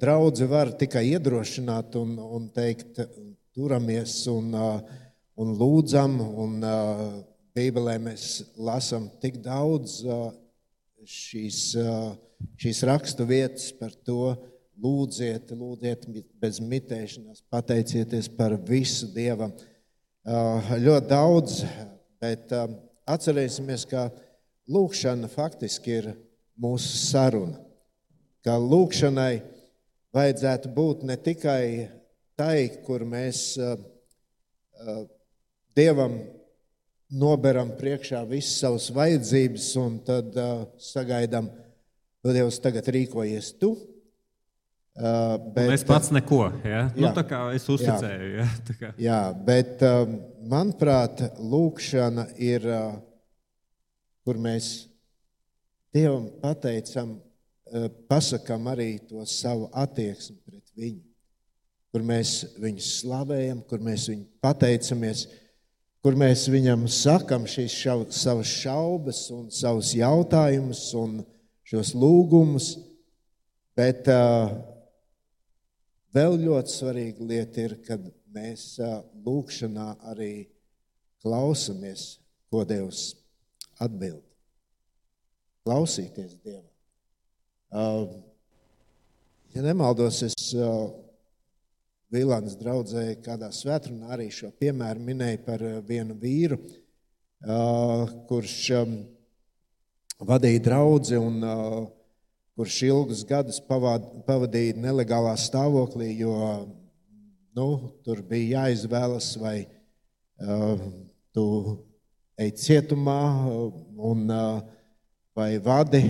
draugu varu tikai iedrošināt un, un teikt, turamies un, un lūdzam. Un, Bībelē mēs lasām tik daudz šīs šīs rakstu vietas par to, lūdziet, lūdziet bez mitēšanās, pateicieties par visu Dievam. Ļoti daudz, bet atcerēsimies, ka lūkšana faktiski ir mūsu saruna. Ka lūkšanai vajadzētu būt ne tikai tai, kur mēs Dievam noberam priekšā visas savas vajadzības un tad sagaidām, ka Nu, Dievs, tagad rīkojies tu. Uh, bet, un es pats neko. Ja? Nu, jā, nu, tā kā es uzticēju. Jā, ja? jā bet um, manuprāt, lūkšana ir, uh, kur mēs Dievam pateicam, uh, pasakām arī to savu attieksmi pret viņu. Kur mēs viņu slavējam, kur mēs viņu pateicamies, kur mēs viņam sakam šīs šau, savas šaubas un savus jautājumus. Un, šos lūgumus, bet uh, vēl ļoti svarīga lieta ir, kad mēs uh, lūkšanā arī klausamies, ko Dievs atbild. Klausīties Dievam. Uh, ja nemaldos, es uh, Vīlānas draudzēji kādā svētdienā arī šo piemēru minēju par vienu vīru, uh, kurš um, vadīja draugu, un uh, kurš ilgus gadus pavad, pavadīja nelegālā stāvoklī, jo nu, tur bija jāizvēlas, vai uh, tu ej cietumā, un, uh, vai vadi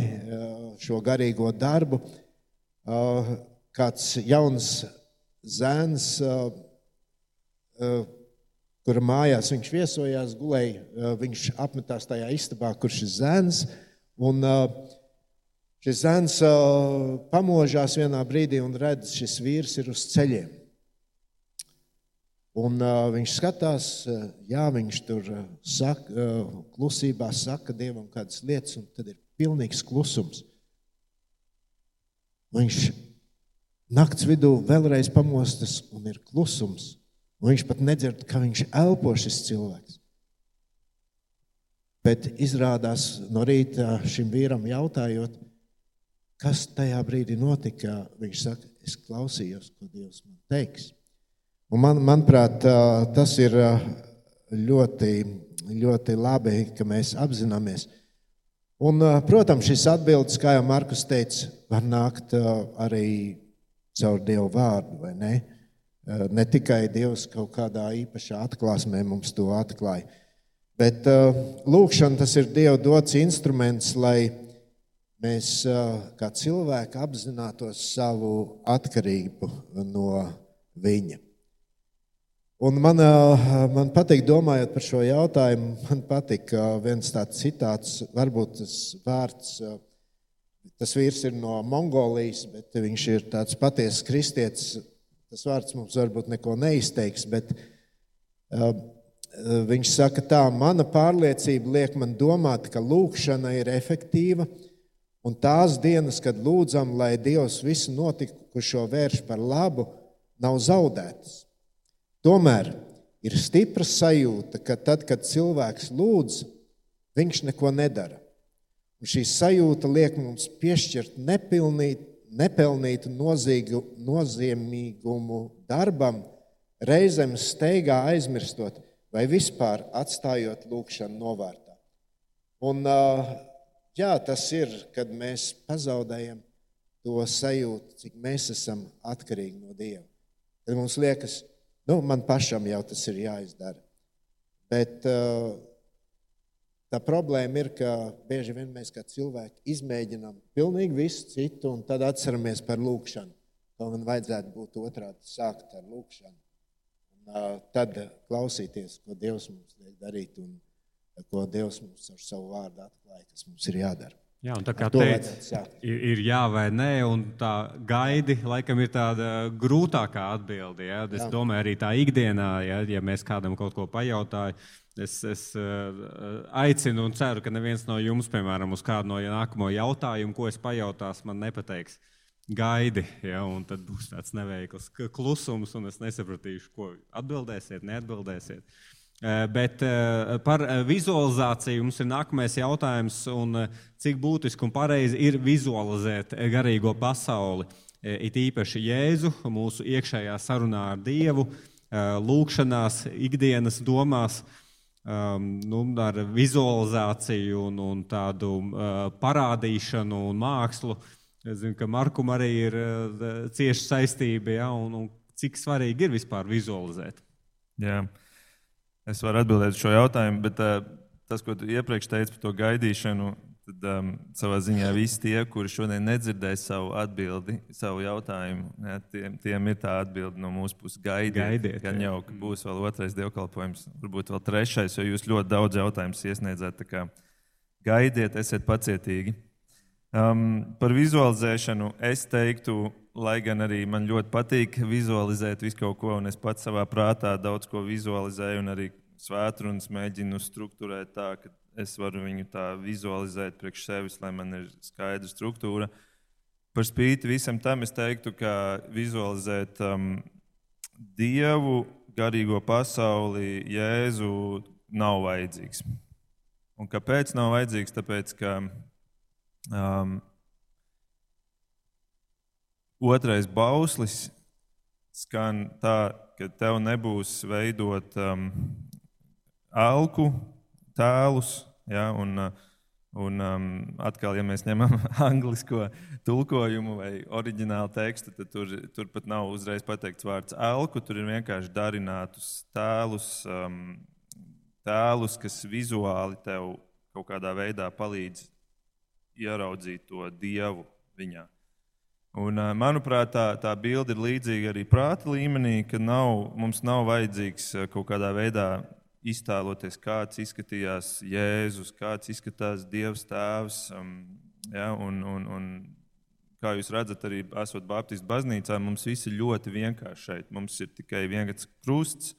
šo garīgo darbu. Kāds jauns zēns, kura mājās viņš viesojās, gulēja, viņš apmetās tajā istabā, kur šis zēns. Un šis zēns pamožās vienā brīdī un redz, šis vīrs ir uz ceļiem. Un, uh, viņš skatās, uh, jā, viņš tur uh, saka, uh, klusībā saka dievam kādas lietas, un tad ir pilnīgs klusums. Viņš naktas vidū vēlreiz pamostas, un ir klusums. Un viņš pat nedzird, ka viņš elpo šis cilvēks. Bet izrādās no rīta šim vīram jautājot, kas tajā brīdī notika, viņš saka, es klausījos, ko Dievs man teiks. Un man, manuprāt, tas ir ļoti, ļoti labi, ka mēs apzināmies. Un, protams, šis atbildes, kā jau Markus teica, var nākt arī caur Dievu vārdu, vai ne? Ne tikai Dievs kaut kādā īpašā atklāsmē mums to atklāja. Bet lūkšana tas ir Dieva dots instruments, lai mēs kā cilvēki apzinātos savu atkarību no Viņa. Un man, man patīk, domājot par šo jautājumu, man patīk viens tāds citāts, varbūt tas vārds, tas vīrs ir no Mongolijas, bet viņš ir tāds patiesas kristietis. Tas vārds mums varbūt neko neizteiks, bet uh, viņš saka tā, mana pārliecība liek man domāt, ka lūkšana ir efektīva, un tās dienas, kad lūdzam, lai Dievs visu notikušo vērš par labu, nav zaudētas. Tomēr ir stipra sajūta, ka tad, kad cilvēks lūdz, viņš neko nedara. Un šī sajūta liek mums piešķirt nepilnīt, nepelnītu nozīgu, nozīmīgumu darbam, reizēm steigā aizmirstot vai vispār atstājot lūkšanu novārtā. Un, jā, tas ir, kad mēs pazaudējam to sajūtu, cik mēs esam atkarīgi no Dieva. Kad mums liekas, ka Nu, man pašam jau tas ir jāizdara. Bet uh, tā problēma ir, ka bieži vien mēs kā cilvēki izmēģinām pilnīgi visu citu, un tad atceramies par lūkšanu. To man vajadzētu būt otrādi, sākt ar lūkšanu. Un, uh, tad klausīties, ko Dievs mums liek darīt un ko Dievs mums ar savu vārdu atklāja, kas mums ir jādara. Jā, un tā kā teica, ir, ir jā vai nē, un tā gaidi, laikam, ir tāda grūtākā atbilde. Ja? Es jā. domāju, arī tā ikdienā, ja, ja mēs kādam kaut ko pajautājam, es, es uh, aicinu un ceru, ka neviens no jums, piemēram, uz kādu no nākamo jautājumu, ko es pajautāšu, man nepateiks. Gaidi, ja, un tad būs tāds neveikls klusums, un es nesapratīšu, ko atbildēsiet, neatbildēsiet. Uh, Eh, bet eh, par eh, vizualizāciju mums ir nākamais jautājums, un cik būtiski un pareizi ir vizualizēt garīgo pasauli. It īpaši Jēzu, mūsu iekšējā sarunā ar Dievu, lūkšanās, ikdienas domās, ehm, nu, ar vizualizāciju un, un tādu parādīšanu un mākslu. Es zinu, ka Markum arī ir cieša saistība, ja, un, un cik svarīgi ir vispār vizualizēt. Yeah. Es varu atbildēt uz šo jautājumu, bet uh, tas, ko tu iepriekš teici par to gaidīšanu, tad um, savā ziņā visi tie, kuri šodien nedzirdēs savu atbildi, savu jautājumu, ja, tiem, tiem ir tā atbilde no mūsu puses gaidiet. gaidiet gan jau, ka būs vēl otrais dievkalpojums, varbūt vēl trešais, jo jūs ļoti daudz jautājumus iesniedzat. Gaidiet, esiet pacietīgi. Um, par vizualizēšanu es teiktu, lai gan arī man ļoti patīk vizualizēt visu kaut ko, un es pats savā prātā daudz ko vizualizēju, un arī svētrunas mēģinu struktūrēt tā, ka es varu viņu tā vizualizēt priekš sevis, lai man ir skaidra struktūra. Par spīti visam tam es teiktu, ka vizualizēt um, Dievu, garīgo pasauli, Jēzu nav vajadzīgs. Un kāpēc nav vajadzīgs? Tāpēc, ka Um, otrais bauslis skan tā, ka tev nebūs veidot um, alku tēlus. Ja, un, un um, atkal, ja mēs ņemam anglisko tulkojumu vai oriģinālu tekstu, tad tur, tur pat nav uzreiz pateikts vārds elku. Tur ir vienkārši darinātus tēlus, um, tēlus kas vizuāli tev kaut kādā veidā palīdz ieraudzīt to dievu viņā. Un, manuprāt, tā, tā bilde ir līdzīga arī prāta līmenī, ka nav, mums nav vajadzīgs kaut kādā veidā iztēloties, kāds izskatījās Jēzus, kāds izskatās Dievs Tēvs. Um, ja, un, un, un, kā jūs redzat, arī esot Baptistu baznīcā, mums viss ir ļoti vienkārši šeit. Mums ir tikai viens krusts,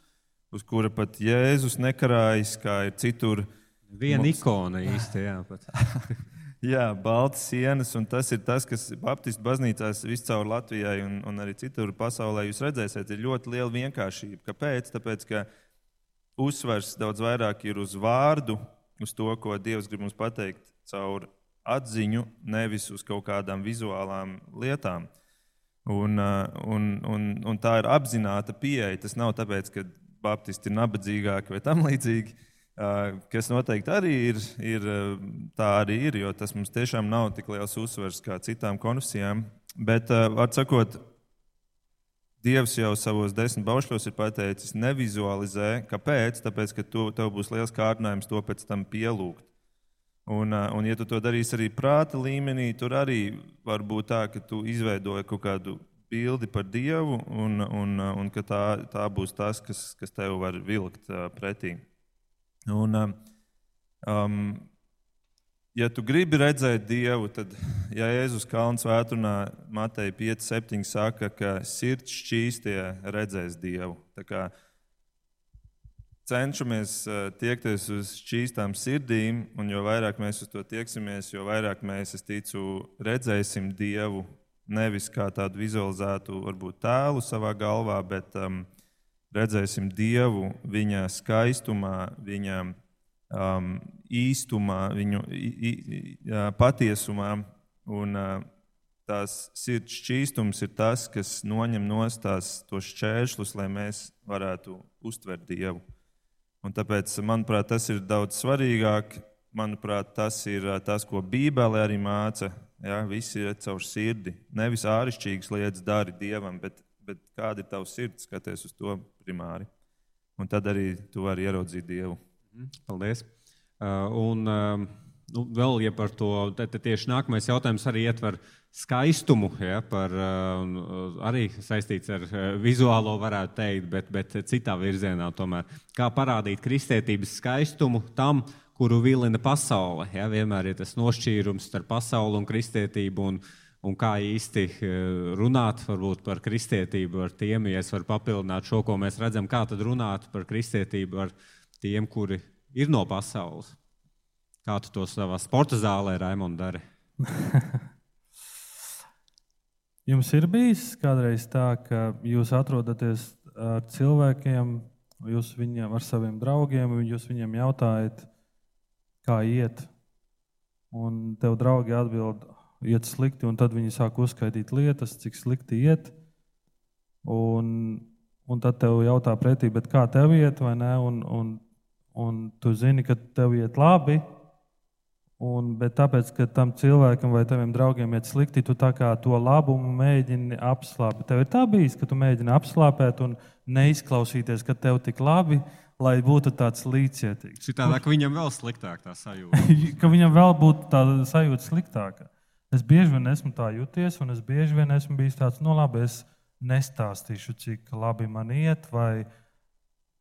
uz kura pat Jēzus nekarājas, kā ir citur. Viena mums... ikona īsti, jā. Baltas sienas, un tas ir tas, kas Baptistu baznīcās viscaur Latvijai un, un arī citur pasaulē jūs redzēsiet, ir ļoti liela vienkāršība. Kāpēc? Tāpēc, ka uzsvers daudz vairāk ir uz vārdu, uz to, ko Dievs grib mums pateikt caur atziņu, nevis uz kaut kādām vizuālām lietām. Un, un, un, un tā ir apzināta pieeja. Tas nav tāpēc, ka Baptisti ir nabadzīgāki vai tam līdzīgi kas noteikti arī ir, ir tā arī ir, jo tas mums tiešām nav tik liels uzsvers kā citām konfesijām. Bet, var sakot, Dievs jau savos desmit baušļos ir pateicis, nevizualizē. Kāpēc? Tāpēc, ka tu, tev būs liels kārdinājums to pēc tam pielūgt. Un, un, ja tu to darīsi arī prāta līmenī, tur arī var būt tā, ka tu izveidoji kaut kādu bildi par Dievu, un, un, un ka tā, tā būs tas, kas, kas tev var vilkt pretī. Un, um, um, ja tu gribi redzēt Dievu, tad, ja Jēzus Kalns vētrunā Mateja 5, 7 saka, ka sirds šķīstie redzēs Dievu. Tā kā cenšamies uh, tiekties uz šķīstām sirdīm, un jo vairāk mēs uz to tieksimies, jo vairāk mēs, es ticu, redzēsim Dievu. Nevis kā tādu vizualizētu, varbūt tēlu savā galvā, bet um, redzēsim Dievu viņa skaistumā, viņa um, īstumā, viņu i, i, patiesumā. Un, uh, tās sirds šķīstums ir tas, kas noņem nost tās, šķēršļus, lai mēs varētu uztvert Dievu. Un tāpēc, manuprāt, tas ir daudz svarīgāk. Manuprāt, tas ir tas, ko Bībele arī māca. Ja, visi ir caur sirdi. Nevis āršķirīgas lietas dari Dievam, bet bet kāda ir tava sirds, skaties uz to primāri. Un tad arī tu vari ieraudzīt Dievu. Mhm, paldies. Uh, un uh, nu, vēl ja par to, tad tieši nākamais jautājums arī ietver skaistumu, ja, par, uh, arī saistīts ar vizuālo, varētu teikt, bet, bet citā virzienā tomēr. Kā parādīt kristietības skaistumu tam, kuru vilina pasaule. Ja, vienmēr ir tas nošķīrums starp pasauli un kristietību. Un, uh, un kā īsti eh, runāt varbūt, par kristietību ar tiem, ja es varu papildināt šo, ko mēs redzam, kā tad runāt par kristietību ar tiem, kuri ir no pasaules. Kā tu to savā sporta zālē, Raimond, dari? Jums ir bijis kādreiz tā, ka jūs atrodaties ar cilvēkiem, jūs viņiem ar saviem draugiem, jūs viņiem jautājat, kā iet. Un tev draugi atbild, iet slikti, un tad viņi sāk uzskaitīt lietas, cik slikti iet. Un, un tad tev jautā pretī, kā tev iet, vai ne? Un, un, un tu zini, ka tev iet labi. Un, bet tāpēc, ka tam cilvēkam vai taviem draugiem iet slikti, tu to labumu mēģini apslāpēt. Tev ir tā bijis, ka tu mēģini apslāpēt un neizklausīties, ka tev tik labi, lai būtu tāds līdzcietīgs. Citādi, ka viņam vēl sliktāk tā sajūta. ka viņam vēl būtu tā sajūta sliktāka. Es bieži vien esmu tā jūties, un es bieži vien esmu bijis tāds, no nu, labi, es nestāstīšu, cik labi man iet, vai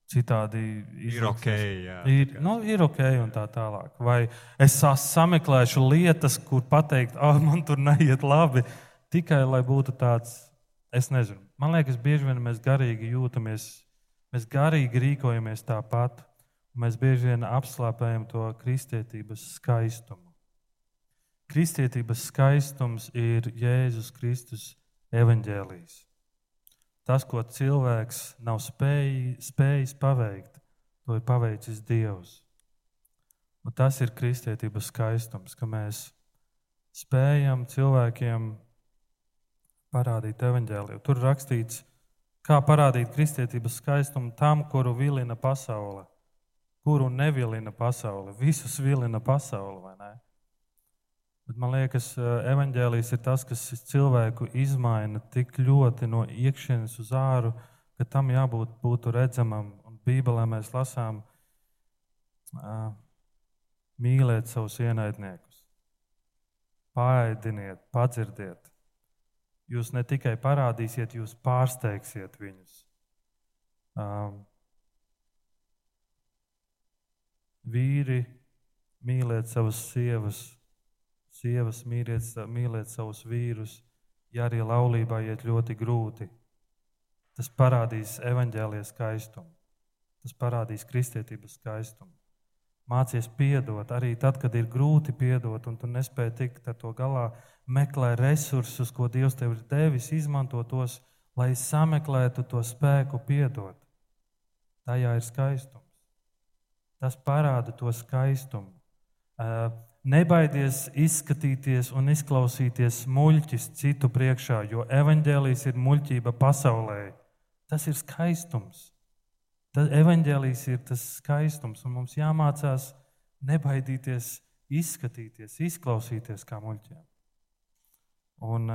citādi ir ok. Jā, ir, nu, ir ok, un tā tālāk. Vai es sameklēšu lietas, kur pateikt, ah, oh, man tur neiet labi, tikai lai būtu tāds, es nezinu. Man liekas, bieži vien mēs garīgi jūtamies, mēs garīgi rīkojamies tāpat. Mēs bieži vien apslāpējam to kristietības skaistumu. Kristietības skaistums ir Jēzus Kristus evaņģēlijs. Tas, ko cilvēks nav spēj, spējis paveikt, to ir paveicis Dievs. Un tas ir kristietības skaistums, ka mēs spējam cilvēkiem parādīt evaņģēliju. Tur rakstīts, kā parādīt kristietības skaistumu tam, kuru vilina pasaule, kuru nevilina pasaule. Visus vilina pasaule, vai ne? Bet man liekas, evanģēlijs ir tas, kas cilvēku izmaina tik ļoti no iekšienes uz āru, ka tam jābūt būtu redzamam. Un Bībelē mēs lasām, uh, mīlēt savus ienaidniekus. Pāēdiniet, padzirdiet. Jūs ne tikai parādīsiet, jūs pārsteigsiet viņus. Um, vīri, mīliet savas sievas, sievas mīliet, mīliet savus vīrus, ja arī laulībā iet ļoti grūti. Tas parādīs evaņģēlijas skaistumu, tas parādīs kristietības skaistumu. Mācies piedot arī tad, kad ir grūti piedot, un tu nespēji tikt ar to galā. Meklē resursus, ko Dievs tev ir devis, izmanto tos, lai sameklētu to spēku piedot. Tajā ir skaistums. Tas parāda to skaistumu. Nebaidies izskatīties un izklausīties muļķis citu priekšā, jo evaņģēlijas ir muļķība pasaulē. Tas ir skaistums. Tad evaņģēlijas ir tas skaistums, un mums jāmācās nebaidīties, izskatīties, izklausīties kā muļķiem. Un,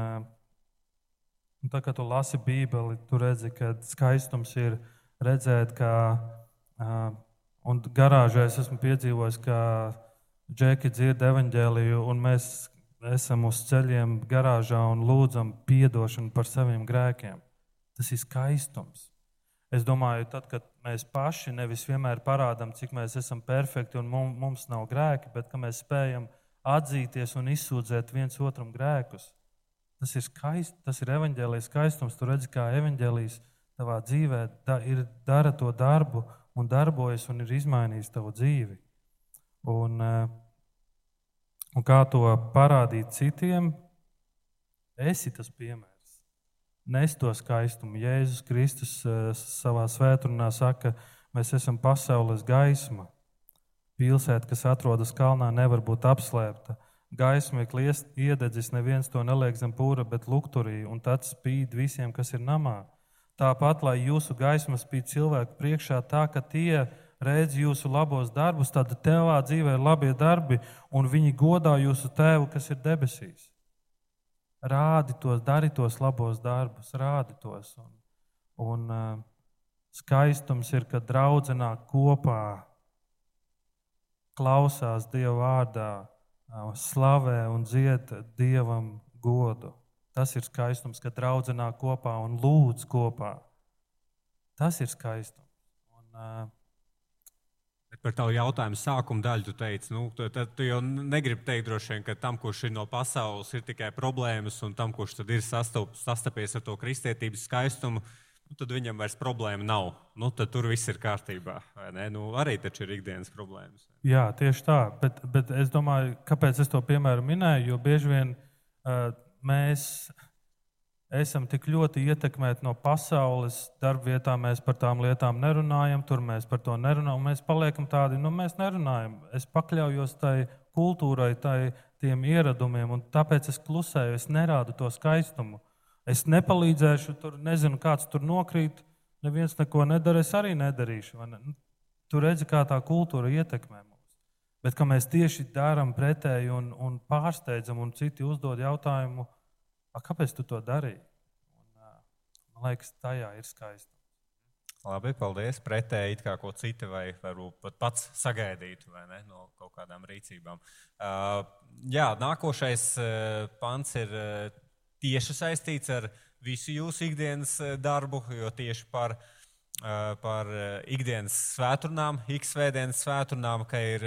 un tā kā tu lasi Bībeli, tu redzi, ka skaistums ir redzēt, kā, un garāžā es esmu piedzīvojis, ka džeki dzird evaņģēliju, un mēs esam uz ceļiem garāžā un lūdzam atdošanu par saviem grēkiem. Tas ir skaistums. Es domāju, tad, kad mēs paši nevis vienmēr parādām, cik mēs esam perfekti un mums nav grēki, bet ka mēs spējam atzīties un izsūdzēt viens otram grēkus. Tas ir skaisti, tas ir evaņģēlijas skaistums. Tu redzi, kā evaņģēlijas tavā dzīvē da, ir, dara to darbu un darbojas un ir izmainījis tavu dzīvi. Un, eh, un kā to parādīt citiem, esi tas piemērs nes to skaistumu. Jēzus Kristus eh, savā svētdienā saka, mēs esam pasaules gaisma. Pilsēta, kas atrodas kalnā, nevar būt apslēpta. Gaisma ir iededzis, neviens to neliek zem pūra, bet lukturī, un tad spīd visiem, kas ir namā. Tāpat, lai jūsu gaisma spīd cilvēku priekšā, tā ka tie redz jūsu labos darbus, tad tevā dzīvē ir labie darbi, un viņi godā jūsu tēvu, kas ir debesīs rādi tos, dari tos labos darbus, rādi tos. Un, un uh, skaistums ir, kad draudzenā kopā klausās Dieva vārdā, uh, slavē un dzied Dievam godu. Tas ir skaistums, kad draudzenā kopā un lūdz kopā. Tas ir skaistums. Un, uh, Par tavu jautājumu sākuma daļu tu teici, nu, tu, tu, jau negribi teikt, droši vien, ka tam, kurš ir no pasaules, ir tikai problēmas, un tam, kurš ir sastop, sastapies ar to kristietības skaistumu, nu, tad viņam vairs problēma nav. Nu, tad tur viss ir kārtībā. Nu, arī taču ir ikdienas problēmas. Jā, tieši tā. Bet, bet es domāju, kāpēc es to piemēru minēju, jo bieži vien uh, mēs esam tik ļoti ietekmēti no pasaules. Darbvietā mēs par tām lietām nerunājam, tur mēs par to nerunājam. Mēs paliekam tādi, nu, mēs nerunājam. Es pakļaujos tai kultūrai, tai tiem ieradumiem, un tāpēc es klusēju, es nerādu to skaistumu. Es nepalīdzēšu, tur nezinu, kāds tur nokrīt. Neviens neko nedara, es arī nedarīšu. Ne? Nu, tur redzi, kā tā kultūra ietekmē mūs. Bet kā mēs tieši darām pretēji un, un pārsteidzam, un citi uzdod jautājumu, kāpēc tu to darīji? Un, man liekas, tajā ir skaisti. Labi, paldies. Pretēji kā ko citu, vai varbūt pat pats sagaidītu ne, no kaut kādām rīcībām. Uh, jā, nākošais uh, pants ir uh, tieši saistīts ar visu jūsu ikdienas darbu, jo tieši par, par ikdienas svētdienām, ikdienas svētdienām, ka ir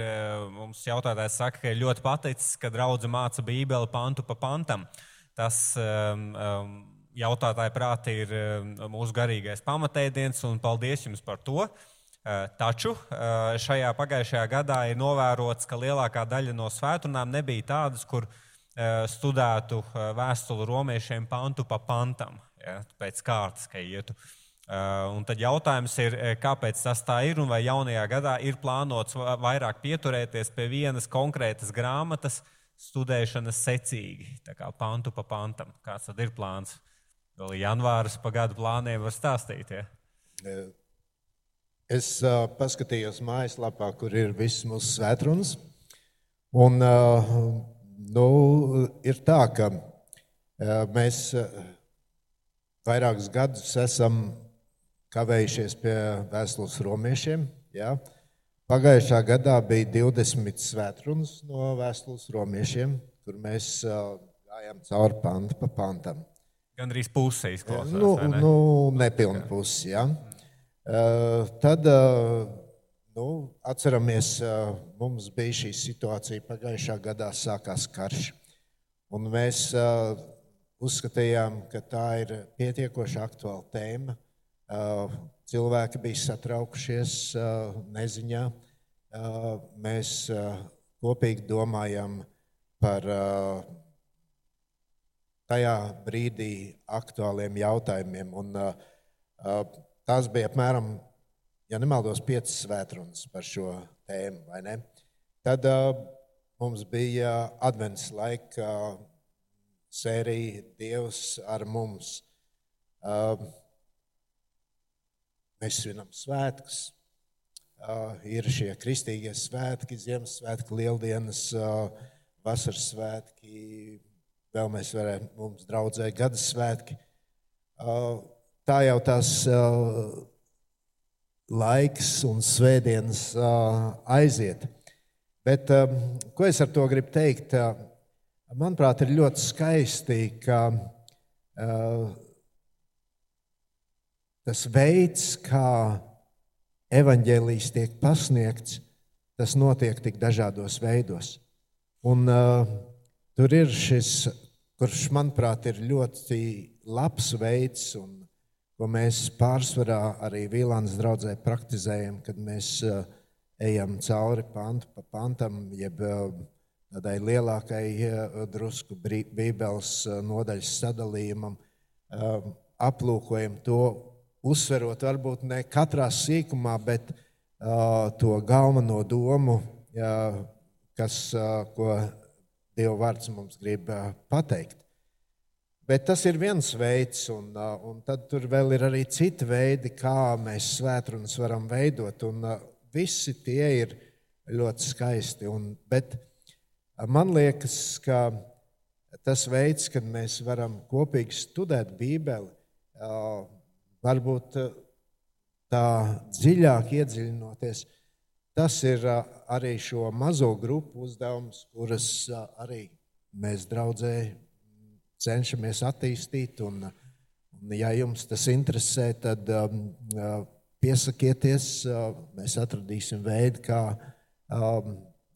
mums jautājotājs saka, ka ļoti paticis, ka draudzene māca Bībeli pantu pa pantam. Uh, Tas um, um, jautātāja prāti ir um, mūsu garīgais pamatēdiens, un paldies jums par to. Uh, taču uh, šajā pagājušajā gadā ir novērots, ka lielākā daļa no svētdienām nebija tādas, kur uh, studētu vēstuli romiešiem pantu pa pantam, ja, pēc kārtas, ka ietu. Un tad jautājums ir, kāpēc tas tā ir, un vai jaunajā gadā ir plānots vairāk pieturēties pie vienas konkrētas grāmatas, uh, studēšana secīgi, tā kā pantu pa pantam. Kāds tad ir plāns? Vēl janvāris pa gadu plāniem var stāstīt. Ja? Es uh, paskatījos mājaslapā, kur ir viss mūsu svētrunas. Un, uh, nu, ir tā, ka uh, mēs uh, vairākus gadus esam kavējušies pie vēstules romiešiem. Ja? Uh, Pagājušā gadā bija 20 svētrunas no vēstules romiešiem, kur mēs gājām cauri pantu pa pantam. Gan arī pusē izklausās. Nu, ne? nu, nepilnu pusi. Ja? Uh, tad uh, nu, atceramies, uh, mums bija šī situācija pagājušā gadā, sākās karš. Un mēs uh, uzskatījām, ka tā ir pietiekoši aktuāla tēma. Uh, cilvēki bija satraukušies neziņā. Mēs kopīgi domājam par tajā brīdī aktuāliem jautājumiem. Un, tās bija apmēram, ja nemaldos, piecas svētrunas par šo tēmu. Tad mums bija advents laika sērija Dievs ar mums. Uh, mēs svinam svētkus. Uh, ir šie kristīgie svētki, Ziemassvētki, Lieldienas, uh, Vasaras svētki, vēl mēs varējām, mums draudzē gada svētki. Uh, tā jau tās uh, laiks un svētdienas uh, aiziet. Bet um, ko es ar to gribu teikt? Manuprāt, ir ļoti skaisti, ka tas veids, kā evaņģēlijas tiek pasniegts, tas notiek tik dažādos veidos. Un, uh, tur ir šis, kurš, manuprāt, ir ļoti labs veids, un ko mēs pārsvarā arī Vīlānas draudzē praktizējam, kad mēs uh, ejam cauri pantu pa pantam, jeb uh, tādai lielākai uh, drusku bībeles uh, nodaļas sadalījumam, uh, aplūkojam to uzsverot varbūt ne katrā sīkumā, bet uh, to galveno domu, uh, kas, uh, ko Dieva vārds mums grib uh, pateikt. Bet tas ir viens veids, un, uh, un tad tur vēl ir arī citi veidi, kā mēs svētrunas varam veidot. Un, uh, visi tie ir ļoti skaisti. Un, bet man liekas, ka tas veids, kad mēs varam kopīgi studēt Bībeli, uh, varbūt eh, tā dziļāk iedziļinoties, tas ir eh, arī šo mazo grupu uzdevums, kuras eh, arī mēs draudzē cenšamies attīstīt. Un, un ja jums tas interesē, tad piesakieties, mēs atradīsim veidu, kā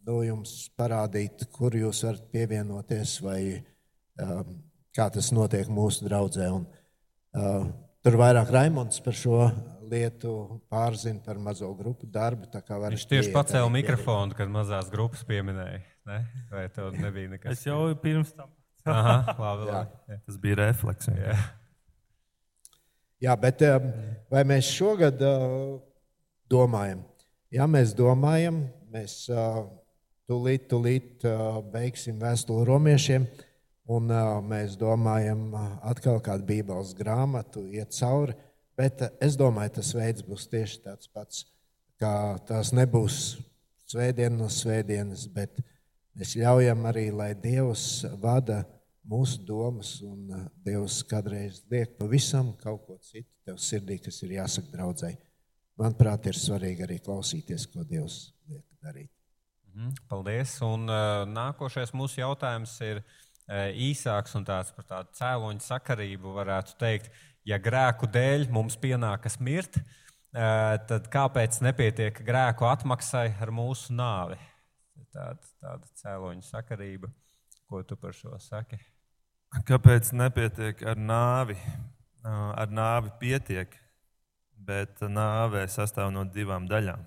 nu, jums parādīt, kur jūs varat pievienoties vai kā tas notiek mūsu draudzē. Un, Tur vairāk Raimons par šo lietu pārzina par mazo grupu darbu. Viņš tieši pacēla mikrofonu, kad mazās grupas pieminēja. Ne? Vai tev nebija nekas? Es jau pirms tam. Aha, labi, labi. Jā. Tas bija refleks. Jā. Jā, bet um, vai mēs šogad uh, domājam? Jā, mēs domājam, mēs uh, tūlīt, tūlīt beigsim vēstuli romiešiem. Un, uh, mēs domājam, atkal kādu Bībeles grāmatu iet cauri. Bet uh, es domāju, tas veids būs tieši tāds pats. Tās nebūs svētdienas no svētdienas, bet mēs ļaujam arī, lai Dievs vada mūsu domas, un uh, Dievs kādreiz liek pavisam kaut ko citu tev sirdī, kas ir jāsaka draudzēji. Manuprāt, ir svarīgi arī klausīties, ko Dievs liek darīt. Mhm, paldies. Un uh, nākošais mūsu jautājums ir īsāks un tāds par tādu cēloņu sakarību varētu teikt, ja grēku dēļ mums pienākas mirt, tad kāpēc nepietiek grēku atmaksai ar mūsu nāvi? Tāda, tāda cēloņa sakarība, ko tu par šo saki? Kāpēc nepietiek ar nāvi? Ar nāvi pietiek, bet nāve sastāv no divām daļām.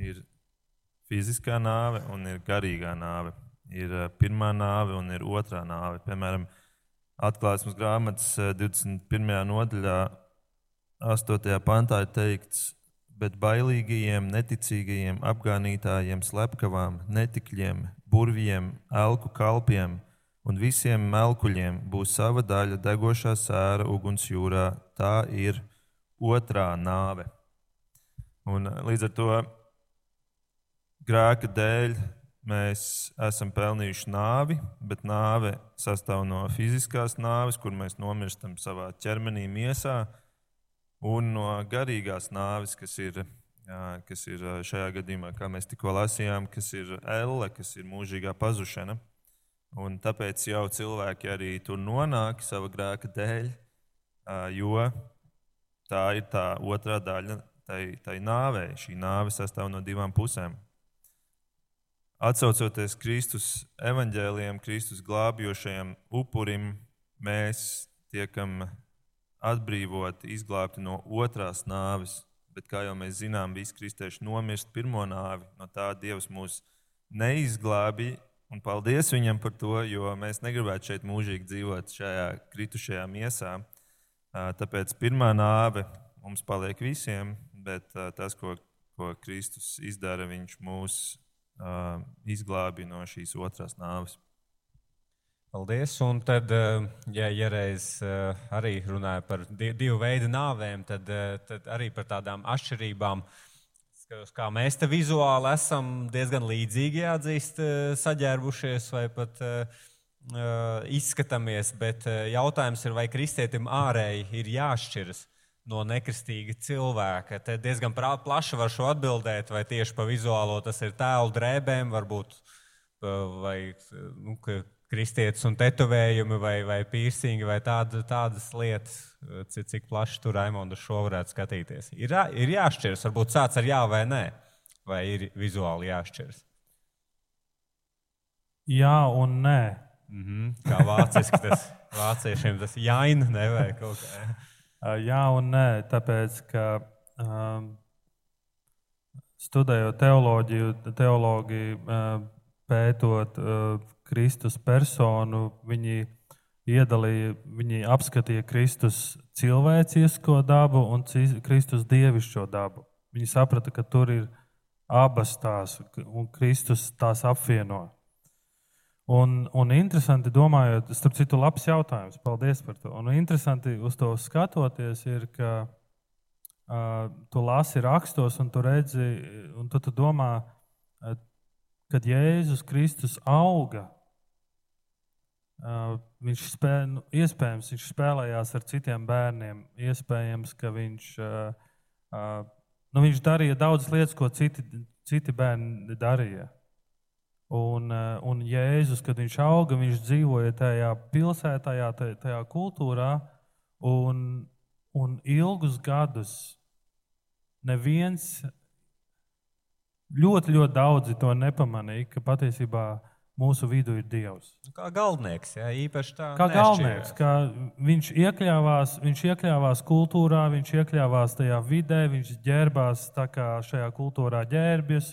Ir fiziskā nāve un ir garīgā nāve ir eh, pirmā nāve un ir otrā nāve. Piemēram, atklāsmes grāmatas 21. Eh, nodaļā, 8. pantā ir teikts, bet bailīgajiem, neticīgajiem, apgānītājiem, slepkavām, netikļiem, burvjiem, elku kalpiem un visiem melkuļiem būs sava daļa degošā sēra ugunsjūrā. Tā ir otrā nāve. Un, eh, līdz ar to grēka dēļ mēs esam pelnījuši nāvi, bet nāve sastāv no fiziskās nāves, kur mēs nomirstam savā ķermenī, miesā, un no garīgās nāves, kas ir, kas ir šajā gadījumā, kā mēs tikko lasījām, kas ir elle, kas ir mūžīgā pazušana. Un tāpēc jau cilvēki arī tur nonāk sava grēka dēļ, jo tā ir tā otrā daļa tai, tai nāvei. Šī nāve sastāv no divām pusēm. Atcaucoties Kristus evaņģēliem, Kristus glābjošajam upurim, mēs tiekam atbrīvoti, izglābti no otrās nāves. Bet, kā jau mēs zinām, visi kristieši nomirst pirmo nāvi. No tā Dievs mūs neizglābīja Un paldies viņam par to, jo mēs negribētu šeit mūžīgi dzīvot šajā kritušajā miesā. Tāpēc pirmā nāve mums paliek visiem, bet tas, ko, ko Kristus izdara, viņš mūs izglābi no šīs otrās nāves. Paldies. Un tad, ja, ja reiz arī runāja par divu veidu nāvēm, tad, tad arī par tādām atšķirībām. Uh, Skatos, kā mēs te vizuāli esam diezgan līdzīgi jāatzīst, saģērbušies vai pat uh, izskatāmies, bet jautājums ir, vai kristietim ārēji ir jāšķiras no nekristīga cilvēka. Te diezgan plaši var šo atbildēt, vai tieši pa vizuālo tas ir tēlu drēbēm, varbūt, vai nu, kristietis un tetovējumi vai, vai piercingi vai tāda, tādas lietas, cik, cik plaši tur Raimonda šo varētu skatīties. Ir, ir jāšķiras, varbūt sāc ar jā vai nē, vai ir vizuāli jāšķiras. Jā un nē. Mm -hmm. Kā vāciski tas vāciešiem tas jāina, vai kaut kā. Jā un nē, tāpēc, ka um, studējot teoloģiju, teologi uh, pētot uh, Kristus personu, viņi iedalīja, viņi apskatīja Kristus cilvēcisko dabu un Kristus dievišķo dabu. Viņi saprata, ka tur ir abas tās, un Kristus tās apvieno. Un, un interesanti domājot, starp citu, labs jautājums. Paldies par to. Un interesanti uz to skatoties, ir, ka uh, tu lasi rakstos, un tu redzi, un tu, tu domā, uh, kad Jēzus Kristus auga, Uh, viņš spē, nu, iespējams, viņš spēlējās ar citiem bērniem. Iespējams, ka viņš, uh, uh, nu, viņš darīja daudzas lietas, ko citi, citi bērni darīja. Un, uh, un Jēzus, kad viņš auga, viņš dzīvoja tajā pilsētā, tajā, tajā kultūrā, un, un ilgus gadus neviens, ļoti, ļoti daudzi to nepamanīja, ka patiesībā mūsu vidū ir Dievs. Nu, kā galvenais, jā, īpaši tā. Kā galvenais, ka viņš iekļāvās, viņš iekļāvās kultūrā, viņš iekļāvās tajā vidē, viņš ģērbās šajā kultūrā ģērbjas,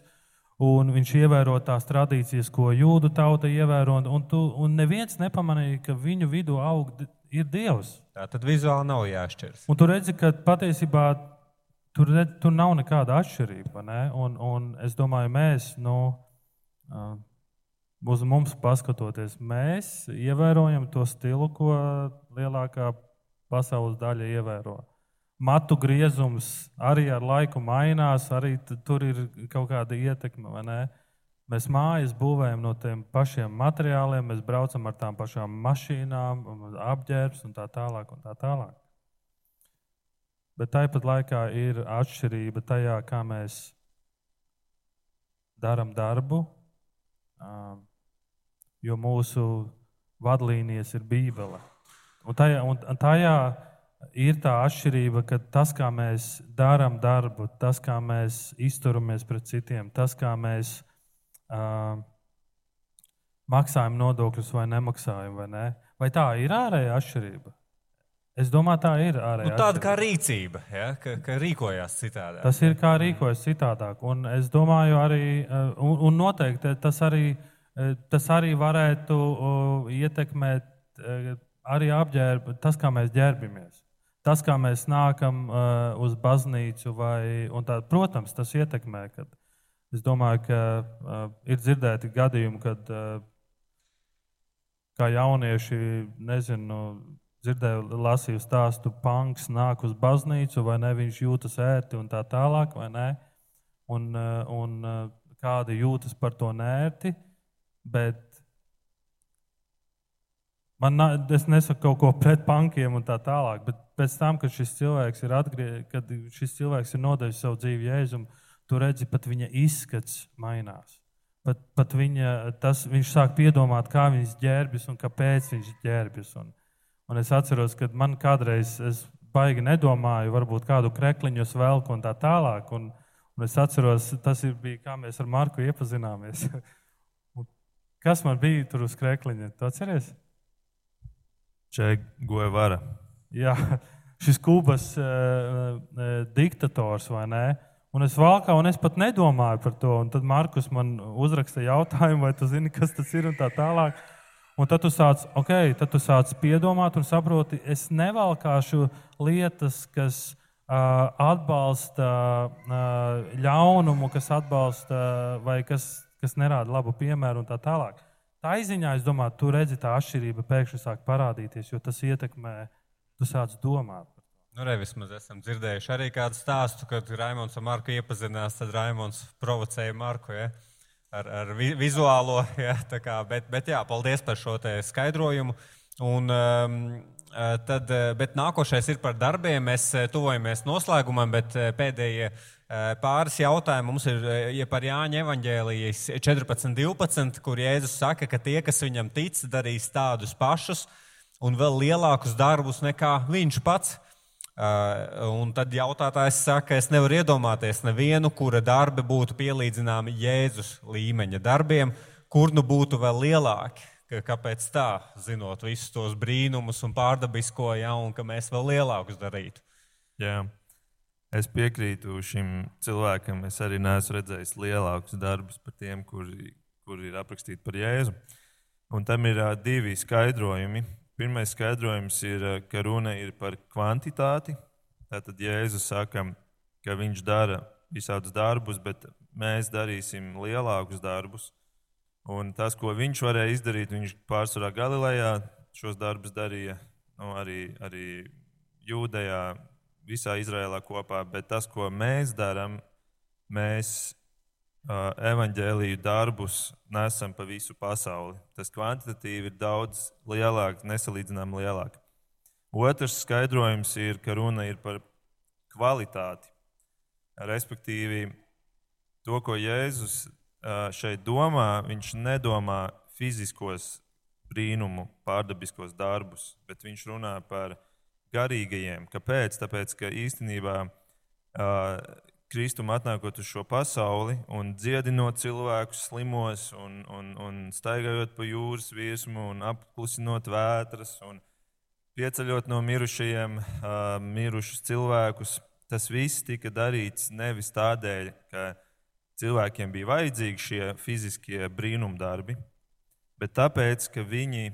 un viņš ievēro tās tradīcijas, ko jūdu tauta ievēro. Un, tu, un neviens nepamanīja, ka viņu vidū aug ir Dievs. Tā tad vizuāli nav jāšķiras. Un tu redzi, ka patiesībā tur, tur nav nekāda atšķirība. Ne? Un, un es domāju, mēs. Nu, uz mums paskatoties, mēs ievērojam to stilu, ko lielākā pasaules daļa ievēro. Matu griezums arī ar laiku mainās, arī tur ir kaut kāda ietekme. Mēs mājas būvējam no tiem pašiem materiāliem, mēs braucam ar tām pašām mašīnām, apģērbs un tā tālāk. Un tā tālāk. Bet tāpat laikā ir atšķirība tajā, kā mēs darām darbu, jo mūsu vadlīnijas ir Bībele. Un tajā, un tajā ir tā atšķirība, ka tas, kā mēs darām darbu, tas, kā mēs izturamies pret citiem, tas, kā mēs uh, maksājam nodokļus vai nemaksājam, vai, ne? vai tā ir ārēja atšķirība? Es domāju, tā ir arī nu, tāda kā rīcība, ja? ka, ka rīkojās citādi. Tas ir kā rīkojas citādāk. Un es domāju, arī, un, un noteikti tas arī tas arī varētu ietekmēt arī apģērbu, tas, kā mēs ģērbamies. Tas, kā mēs nākam uh, uz baznīcu, vai, tā, protams, tas ietekmē. Kad, es domāju, ka uh, ir dzirdēti gadījumi, kad uh, kā jaunieši, nezinu, dzirdēju, lasīju stāstu, punks nāk uz baznīcu, vai ne, viņš jūtas ērti un tā tālāk, vai ne, un, uh, un uh, kādi jūtas par to nērti. Bet man, es nesaku kaut ko pret bankiem un tā tālāk, bet pēc tam, kad šis cilvēks ir atgriezies, kad šis cilvēks ir nodevis savu dzīvi Jēzum, tu redzi, pat viņa izskats mainās. pat, pat viņa, tas, viņš sāk piedomāt, kā viņš ģērbjas un kāpēc viņš ģērbjas. Un, un es atceros, ka man kādreiz, es baigi nedomāju, varbūt kādu krekliņu velku un tā tālāk. Un, un es atceros, tas bija, kā mēs ar Marku iepazināmies. Kas man bija tur uz krekliņa? Tu atceries? Čē, goja vara. Jā, šis Kubas uh, uh, diktators vai ne? Un es valkā, un es pat nedomāju par to. Un tad Markus man uzrakstīja jautājumu, vai tu zini, kas tas ir un tā tālāk. Un tad tu sāc, okay, tad tu sāc piedomāt un saproti, es nevalkāšu lietas, kas uh, atbalsta uh, ļaunumu, kas atbalsta vai kas, kas nerāda labu piemēru un tā tālāk. Tā izziņā, es domāju, tu redzi, tā atšķirība pēkšņi sāk parādīties, jo tas ietekmē, tu sāc domāt. Nu, re, vismaz esam dzirdējuši arī kādu stāstu, kad Raimons ar Marku iepazinās, tad Raimons provocēja Marku ja, ar, ar vi vizuālo. Ja, kā, bet, bet jā, paldies par šo skaidrojumu. Un, um, tad, bet nākošais ir par darbiem. Mēs tuvojamies noslēgumam, bet pēdējie pāris jautājumu mums ir eh, ja par Jāņa evanģēlijas 14, 12, kur Jēzus saka, ka tie, kas viņam tic, darīs tādus pašus un vēl lielākus darbus nekā viņš pats. Uh, un tad jautātājs saka, es nevaru iedomāties nevienu, kura darbi būtu pielīdzināmi Jēzus līmeņa darbiem, kur nu būtu vēl lielāki. Kāpēc tā, zinot visus tos brīnumus un pārdabisko, ja, un ka mēs vēl lielākus darītu? Yeah. Es piekrītu šim cilvēkam. Es arī neesmu redzējis lielākus darbus par tiem, kuri, kuri ir aprakstīti par Jēzu. Un tam ir uh, divi skaidrojumi. Pirmais skaidrojums ir, uh, ka runa ir par kvantitāti. Tātad Jēzus saka, ka viņš dara visādus darbus, bet mēs darīsim lielākus darbus. Un tas, ko viņš varēja izdarīt, viņš pārsvarā Galilejā šos darbus darīja, nu, arī, arī Jūdejā, visā Izrēlā kopā, bet tas, ko mēs darām, mēs uh, evaņģēlīju darbus nesam pa visu pasauli. Tas kvantitatīvi ir daudz lielāks, nesalīdzinām lielāk. Otrs skaidrojums ir, ka runa ir par kvalitāti. Respektīvi, to, ko Jēzus uh, šeit domā, viņš nedomā fiziskos brīnumu, pārdabiskos darbus, bet viņš runā par garīgajiem. Kāpēc? Tāpēc, ka īstenībā uh, Kristum atnākot uz šo pasauli un dziedinot cilvēkus slimos, un, un, un staigājot pa jūras virsmu, un apklusinot vētras, un pieceļot no mirušajiem uh, mirušus cilvēkus, tas viss tika darīts nevis tādēļ, ka cilvēkiem bija vajadzīgi šie fiziskie brīnumdarbi, bet tāpēc, ka viņi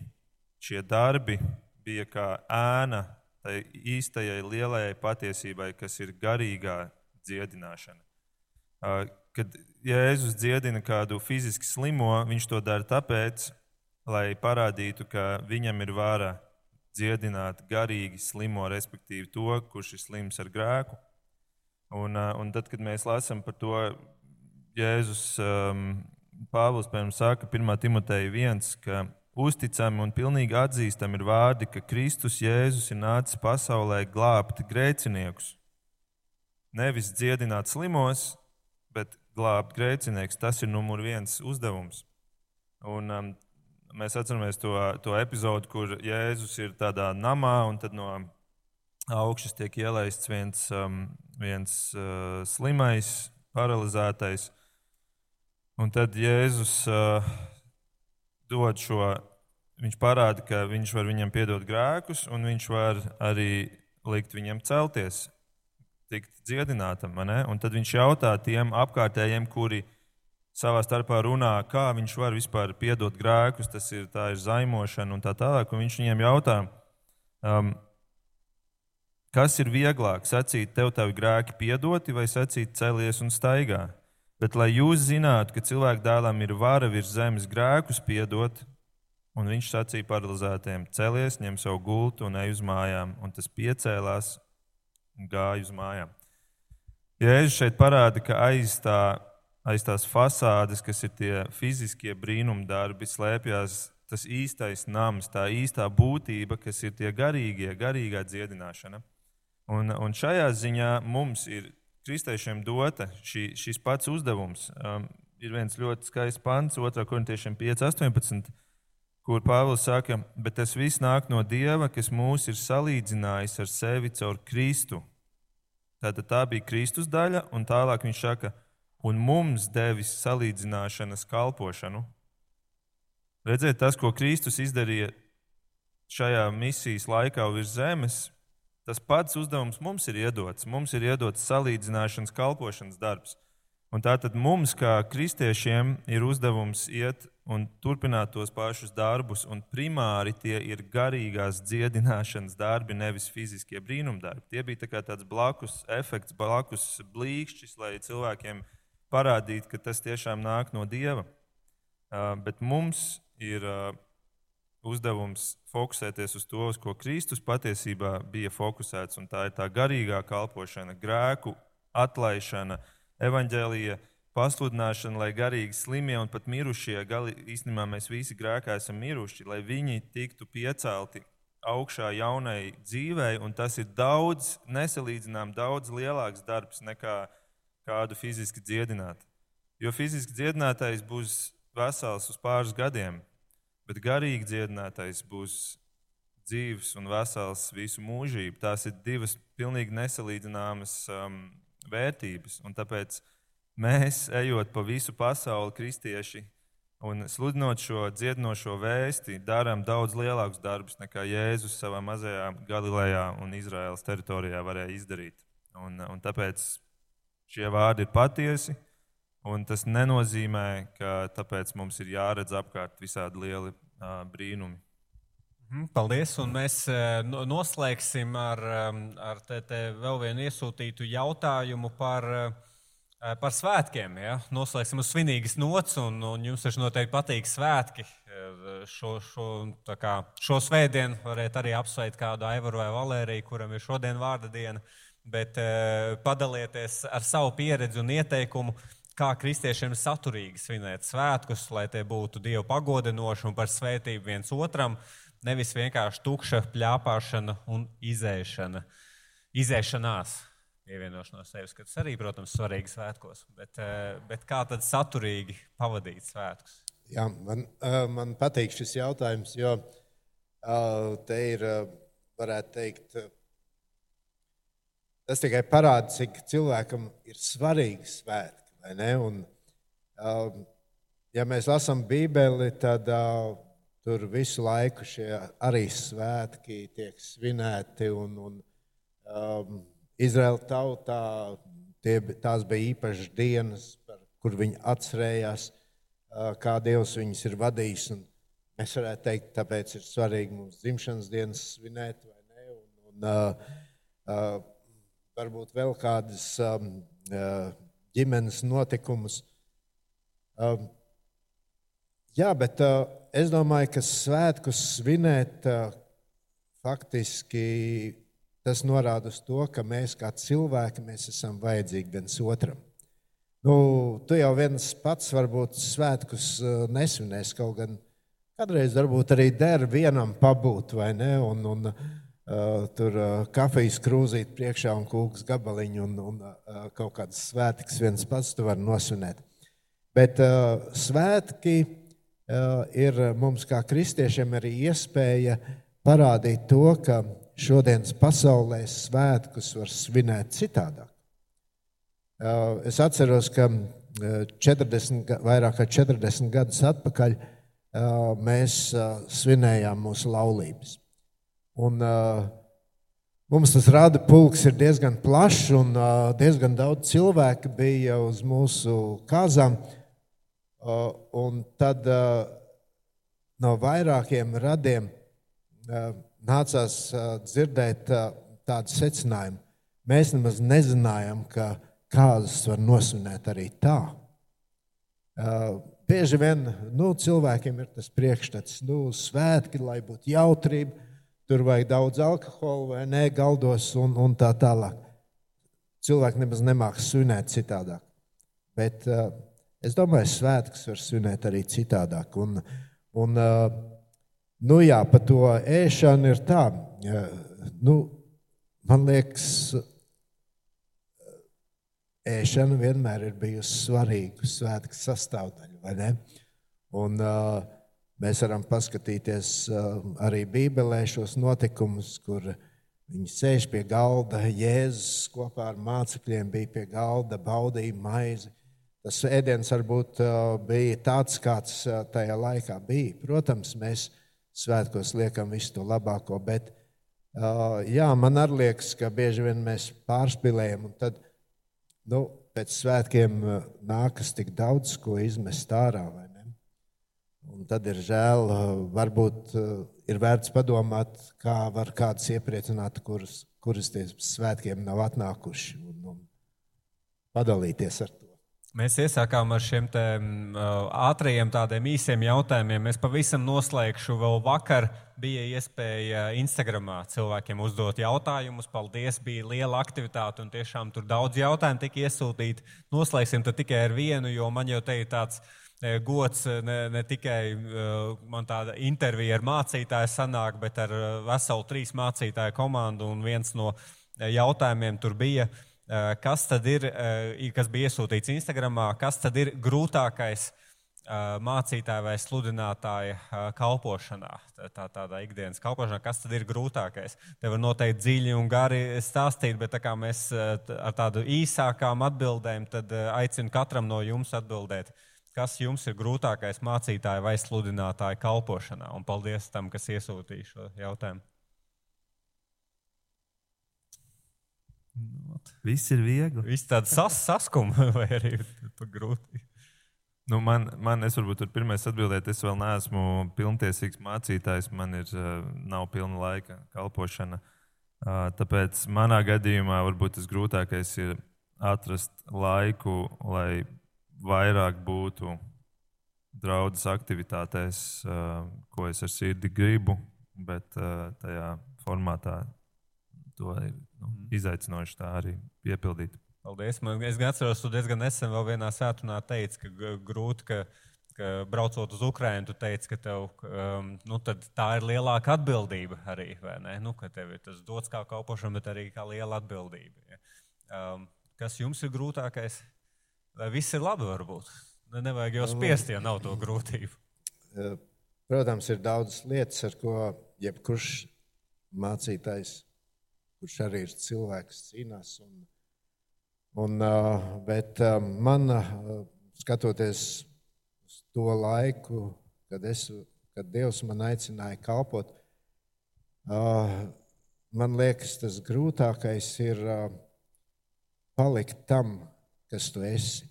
šie darbi bija kā ēna tai īstajai lielajai patiesībai, kas ir garīgā dziedināšana. Kad Jēzus dziedina kādu fiziski slimo, viņš to dara tāpēc, lai parādītu, ka viņam ir vara dziedināt garīgi slimo, respektīvi to, kurš ir slims ar grēku. Un, un tad, kad mēs lasām par to, Jēzus um, Pāvils piemēram saka 1. Timoteja 1, ka Uzticami un pilnīgi atzīstami ir vārdi, ka Kristus Jēzus ir nācis pasaulē glābt grēciniekus. Nevis dziedināt slimos, bet glābt grēciniekus. Tas ir numur viens uzdevums. Un, um, mēs atceramies to, to episodu, kur Jēzus ir tādā namā un no augšas tiek ielaists viens, um, viens uh, slimais, paralizētais. Un tad Jēzus uh, dod šo viņš parāda, ka viņš var viņam piedot grēkus, un viņš var arī likt viņam celties, tikt dziedinātam. Un tad viņš jautā tiem apkārtējiem, kuri savā starpā runā, kā viņš var vispār piedot grēkus, tas ir, ir zaimošana un tā tālāk. Un viņš viņiem jautā, um, kas ir vieglāk, sacīt, tev tavi grēki piedoti vai sacīt, celies un staigā. Bet, lai jūs zinātu, ka cilvēku dēlam ir vara virs zemes grēkus piedot, Un viņš sacīja paralizētiem: Celies, ņem savu gultu un ej uz mājām. Un tas piecēlās un gāja uz mājām. Jēzus šeit parāda, ka aiz, tā, aiz tās fasādes, kas ir tie fiziskie brīnumdarbi, slēpjas tas īstais nams, tā īstā būtība, kas ir tie garīgie, garīgā dziedināšana. Un, un šajā ziņā mums ir kristiešiem dota šī, šis pats uzdevums. Um, ir viens ļoti skaists pants, 2. korintiešiem 5.18, kur Pāvils saka, bet tas viss nāk no Dieva, kas mūs ir salīdzinājis ar sevi caur Kristu. Tātad tā bija Kristus daļa, un tālāk viņš saka, un mums devis salīdzināšanas kalpošanu. Redziet, tas, ko Kristus izdarīja šajā misijas laikā virs zemes, Tas pats uzdevums mums ir iedots. Mums ir iedots salīdzināšanas, kalpošanas darbs. Un tātad mums, kā kristiešiem, ir uzdevums iet un turpināt tos pašus darbus, un primāri tie ir garīgās dziedināšanas darbi, nevis fiziskie brīnumdarbi. Tie bija tā tāds blakus efekts, blakus blīkšķis, lai cilvēkiem parādītu, ka tas tiešām nāk no Dieva. Bet mums ir uzdevums fokusēties uz to, uz ko Kristus patiesībā bija fokusēts. Tā ir tā garīgā kalpošana, grēku atlaišana, evaņģēlīja pasludināšana, lai garīgi slimie un pat mirušie, gali, īstenībā mēs visi grēkā esam miruši, lai viņi tiktu piecelti augšā jaunai dzīvei, un tas ir daudz, nesalīdzinām daudz lielāks darbs nekā kādu fiziski dziedināt. Jo fiziski dziedinātais būs vesels uz pāris gadiem, bet garīgi dziedinātais būs dzīves un vesels visu mūžību. Tās ir divas pilnīgi nesalīdzināmas um, vērtības. Un tāpēc mēs, ejot pa visu pasauli, kristieši, un sludinot šo dziedinošo vēsti, darām daudz lielākus darbus nekā Jēzus savā mazajā Galilejā un Izraēlas teritorijā varēja izdarīt. Un, un tāpēc šie vārdi ir patiesi. Un tas nenozīmē, ka tāpēc mums ir jāredz apkārt visādi lieli uh, brīnumi. Mhm, paldies, un mēs noslēgsim ar, ar te, te vēl vienu iesūtītu jautājumu par, par svētkiem. Ja? Noslēgsim uz svinīgas nots, un, un jums taču noteikti patīk svētki. Šo, šo, kā, šo svētdienu varētu arī apsveikt kādu Aivaru vai Valēriju, kuram ir šodien vārda diena, bet padalieties ar savu pieredzi un ieteikumu kā kristiešiem saturīgi svinēt svētkus, lai tie būtu Dievu pagodinoši un par svētību viens otram, nevis vienkārši tukša pļāpāšana un izēšana. Izēšanās, pievienošanās sevis, kas arī, protams, svarīgi svētkos, bet, eh, bet kā tad saturīgi pavadīt svētkus? Jā, man, eh, man patīk šis jautājums, jo eh, te ir, varētu teikt, tas tikai parāda, cik cilvēkam ir svarīgi svētki. Un, um, ja mēs lasām Bībeli, tad uh, tur visu laiku šie arī svētki tiek svinēti. Un, un, um, Izraēla tautā tie, tās bija īpašas dienas, par, kur viņi atcerējās, uh, kā Dievs viņus ir vadījis. Un mēs varētu teikt, tāpēc ir svarīgi mums dzimšanas dienas svinēt, vai ne? Un, un, uh, uh, varbūt vēl kādas. Um, uh, ģimenes notikumus. Um, jā, bet uh, es domāju, ka svētkus svinēt uh, faktiski tas norāda uz to, ka mēs kā cilvēki mēs esam vajadzīgi viens otram. Nu, tu jau viens pats varbūt svētkus uh, nesvinēsi, kaut gan kādreiz varbūt arī der vienam pabūt, vai ne? Un, un, Uh, tur uh, kafijas krūzīt priekšā un kūks gabaliņu un, un uh, kaut kādas svētkus viens pats tu vari nosvinēt. Bet svētki ir mums kā kristiešiem arī iespēja parādīt to, ka šodienas pasaulē svētkus var svinēt citādāk. Es atceros, ka 40, vairāk kā 40 gadus atpakaļ mēs svinējām mūsu laulības. Un, uh, mums tas rada pulks ir diezgan plašs, un uh, diezgan daudz cilvēku bija uz mūsu kāzām. Uh, un tad uh, no vairākiem radiem uh, nācās uh, dzirdēt uh, tādu secinājumu. Mēs nemaz nezinājām, ka kāzas var nosvinēt arī tā. Uh, bieži vien nu, cilvēkiem ir tas priekšstats, nu, svētki, lai būtu jautrība tur vajag daudz alkohola vai nē, galdos un, un tā tālāk. Cilvēki nemaz nemāks svinēt citādāk. Bet uh, es domāju, svētkus var svinēt arī citādāk. Un, un, uh, nu jā, par to ēšanu ir tā. Uh, nu, man liekas, ēšana vienmēr ir bijusi svarīga svētku sastāvdaļa? Un, uh, mēs varam paskatīties uh, arī Bībelē šos notikumus, kur viņi sēž pie galda, Jēzus kopā ar mācekļiem bija pie galda, baudīja maizi. Tas ēdiens varbūt uh, bija tāds, kāds uh, tajā laikā bija. Protams, mēs svētkos liekam visu to labāko, bet jā, man arī liekas, ka bieži vien mēs pārspīlējam. Tad nu, pēc svētkiem nākas tik daudz ko izmest ārā. Un tad ir žēl, varbūt ir vērts padomāt, kā var kādus iepriecināt, kurus, kurus tie svētkiem nav atnākuši, un, un padalīties ar to. Mēs iesākām ar šiem te, ātriem, tādiem īsiem jautājumiem. Es pavisam noslēgšu. Vēl vakar bija iespēja Instagramā cilvēkiem uzdot jautājumus. Paldies, bija liela aktivitāte un tiešām tur daudz jautājumu tika iesūtīti. Noslēgsim tikai ar vienu, jo man jau te ir tāds gods ne, ne tikai man tāda intervija ar mācītāju sanāk, bet ar veselu trīs mācītāju komandu. Un viens no jautājumiem tur bija Eh, kas tad ir, eh, kas bija iesūtīts Instagram, kas tad ir grūtākais eh, mācītāja vai sludinātāja kalpošanā, tā, tādā ikdienas kalpošanā, kas tad ir grūtākais. Te var noteikti dziļi un gari stāstīt, bet tā kā mēs ar tādu īsākām atbildēm, tad aicinu katram no jums atbildēt, kas jums ir grūtākais mācītāja vai sludinātāja kalpošanā. Un paldies tam, kas iesūtīja šo jautājumu. Viss ir viegli. Viss tāds sas, saskums vai arī grūti. Nu, man, man, es varbūt tur pirmais atbildēt, es vēl neesmu pilntiesīgs mācītājs, man ir, eh, nav pilna laika kalpošana. Tāpēc manā gadījumā varbūt tas grūtākais ir atrast laiku, lai vairāk būtu draudzes aktivitātēs, ko es ar sirdi gribu, bet tajā formātā to ir nu, mhm. izaicinoši tā arī piepildīt. Paldies. Man, es atceros, tu diezgan nesen vēl vienā sētunā teici, ka grūti, ka, ka braucot uz Ukrajinu, tu teici, ka tev, um, nu, tā ir lielāka atbildība arī? Nu, ka tev ir tas dots kā kalpošana, bet arī kā liela atbildība. Ja? Um, kas jums ir grūtākais? Vai viss ir labi varbūt? Nevajag jau spiest, ja nav to grūtību. Protams, ir daudzas lietas, ar ko jebkurš mācītājs kurš arī ir cilvēks, cīnās. Un, un, bet man, skatoties uz to laiku, kad, es, kad Dievs man aicināja kalpot, man liekas, tas grūtākais ir palikt tam, kas tu esi.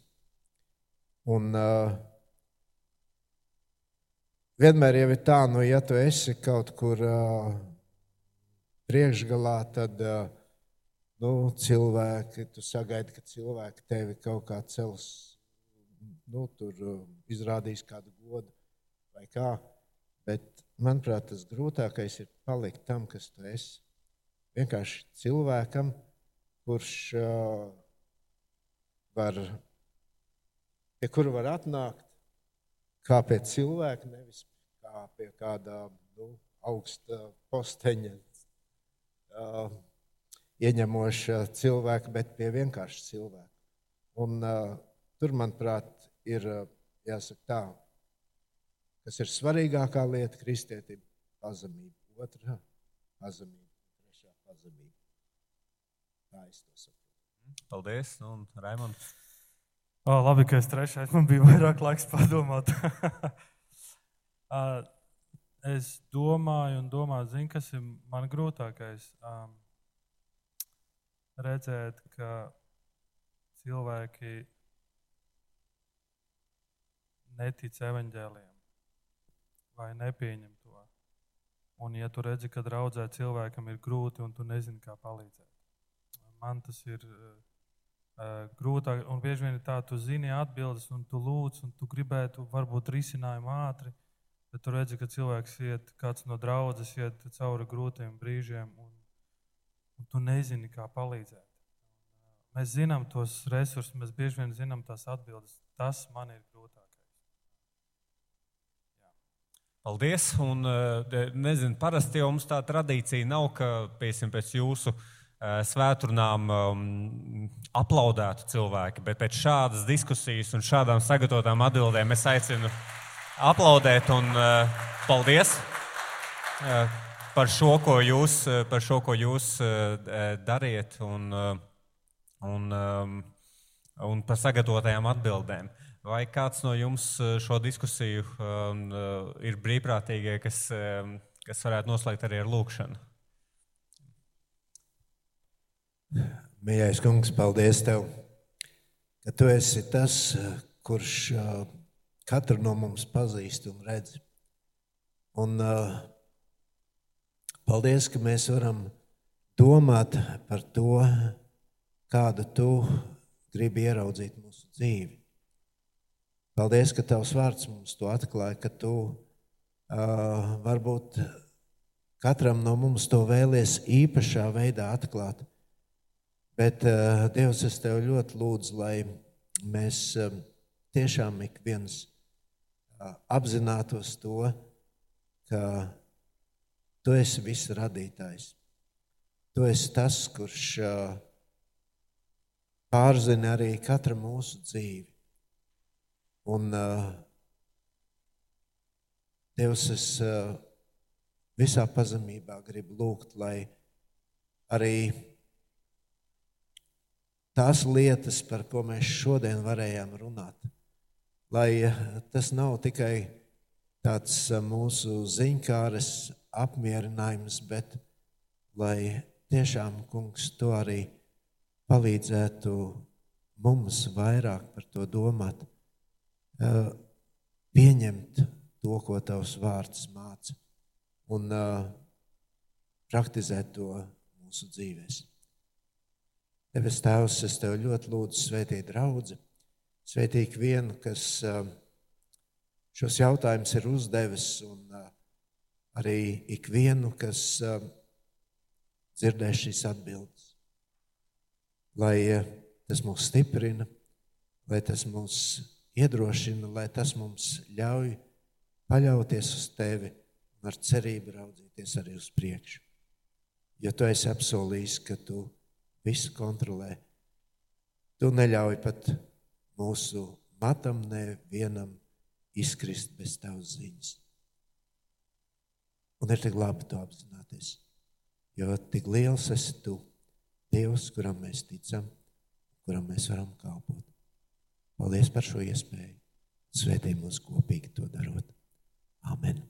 Un, vienmēr jau ir tā, nu, ja tu esi kaut kur priekšgalā, tad nu, cilvēki, tu sagaidi, ka cilvēki tevi kaut kā cels, nu, tur izrādīs kādu godu vai kā. Bet, manuprāt, tas grūtākais ir palikt tam, kas tu esi. Vienkārši cilvēkam, kurš uh, var, pie kura var atnākt kā pie cilvēka, nevis kā pie kāda nu, augsta posteņa uh, ieņemoša cilvēka, bet pie vienkārša cilvēka. Un, uh, tur, manuprāt, ir uh, jāsaka tā, kas ir svarīgākā lieta kristietība - pazemība. Otra - pazemība, trešā - pazemība. Tā es to saprotu. Paldies, nu, un Raimonds. Oh, labi, ka es trešais man bija vairāk laiks padomāt. es domāju, un domāju, zinu, kas ir man grūtākais. Um, redzēt, ka cilvēki netic evaņģēliem vai nepieņem to. Un, ja tu redzi, ka draudzē cilvēkam ir grūti un tu nezini, kā palīdzēt, man tas ir grūtāk. Un bieži vien ir tā, tu zini atbildes, un tu lūdz, un tu gribētu varbūt risinājumu ātri. Bet tu redzi, ka cilvēks iet, kāds no draudzes iet cauri grūtiem brīžiem, un, un tu nezini, kā palīdzēt. Mēs zinām tos resursus, mēs bieži vien zinām tās atbildes. Tas man ir grūtākais. Jā. Paldies! Un, nezinu, parasti jau mums tā tradīcija nav, ka piesim, pēc jūsu svētdienām um, aplaudētu cilvēki, bet pēc šādas diskusijas un šādām sagatavotām atbildēm es aicinu aplaudēt un uh, paldies uh, par šo, ko jūs, par šo, ko jūs uh, dariet un, un, um, un par sagatavotajām atbildēm. Vai kāds no jums šo diskusiju um, ir brīvprātīgie, kas, um, kas varētu noslēgt arī ar lūkšanu? Mīļais kungs, paldies tev, ka tu esi tas, kurš katru no mums pazīst un redz. Un paldies, ka mēs varam domāt par to, kādu tu gribi ieraudzīt mūsu dzīvi. Paldies, ka tavs vārds mums to atklāja, ka tu uh, varbūt katram no mums to vēlies īpašā veidā atklāt. Bet, uh, Dievs, es tev ļoti lūdzu, lai mēs um, tiešām ik viens uh, apzinātos to, ka tu esi viss radītājs. Tu esi tas, kurš pārzina arī katru mūsu dzīvi. Un Dievs, es visā pazemībā gribu lūgt, lai arī tās lietas, par ko mēs šodien varējām runāt. Lai eh, tas nav tikai tāds eh, mūsu ziņkāres apmierinājums, bet lai tiešām, kungs, to arī palīdzētu mums vairāk par to domāt, eh, pieņemt to, ko tavs vārds māca, un praktizēt to mūsu dzīvēm. Debes Tēvs, es tev ļoti lūdzu, svētīt draugu, svētīt vienu, kas um, šos jautājumus ir uzdevis, un uh, arī ikvienu, kas um, dzirdēs šīs atbildes. Lai uh, tas mūs stiprina, lai tas mūs iedrošina, lai tas mums ļauj paļauties uz tevi un ar cerību raudzīties arī uz priekšu. Jo tu esi apsolījis, ka tu esi visu kontrolē. Tu neļauj pat mūsu matam nevienam izkrist bez tavas ziņas. Un ir tik labi to apzināties, jo tik liels esi tu, Dievs, kuram mēs ticam, kuram mēs varam kalpot. Paldies par šo iespēju. Svētī mūs kopīgi to darot. Amen.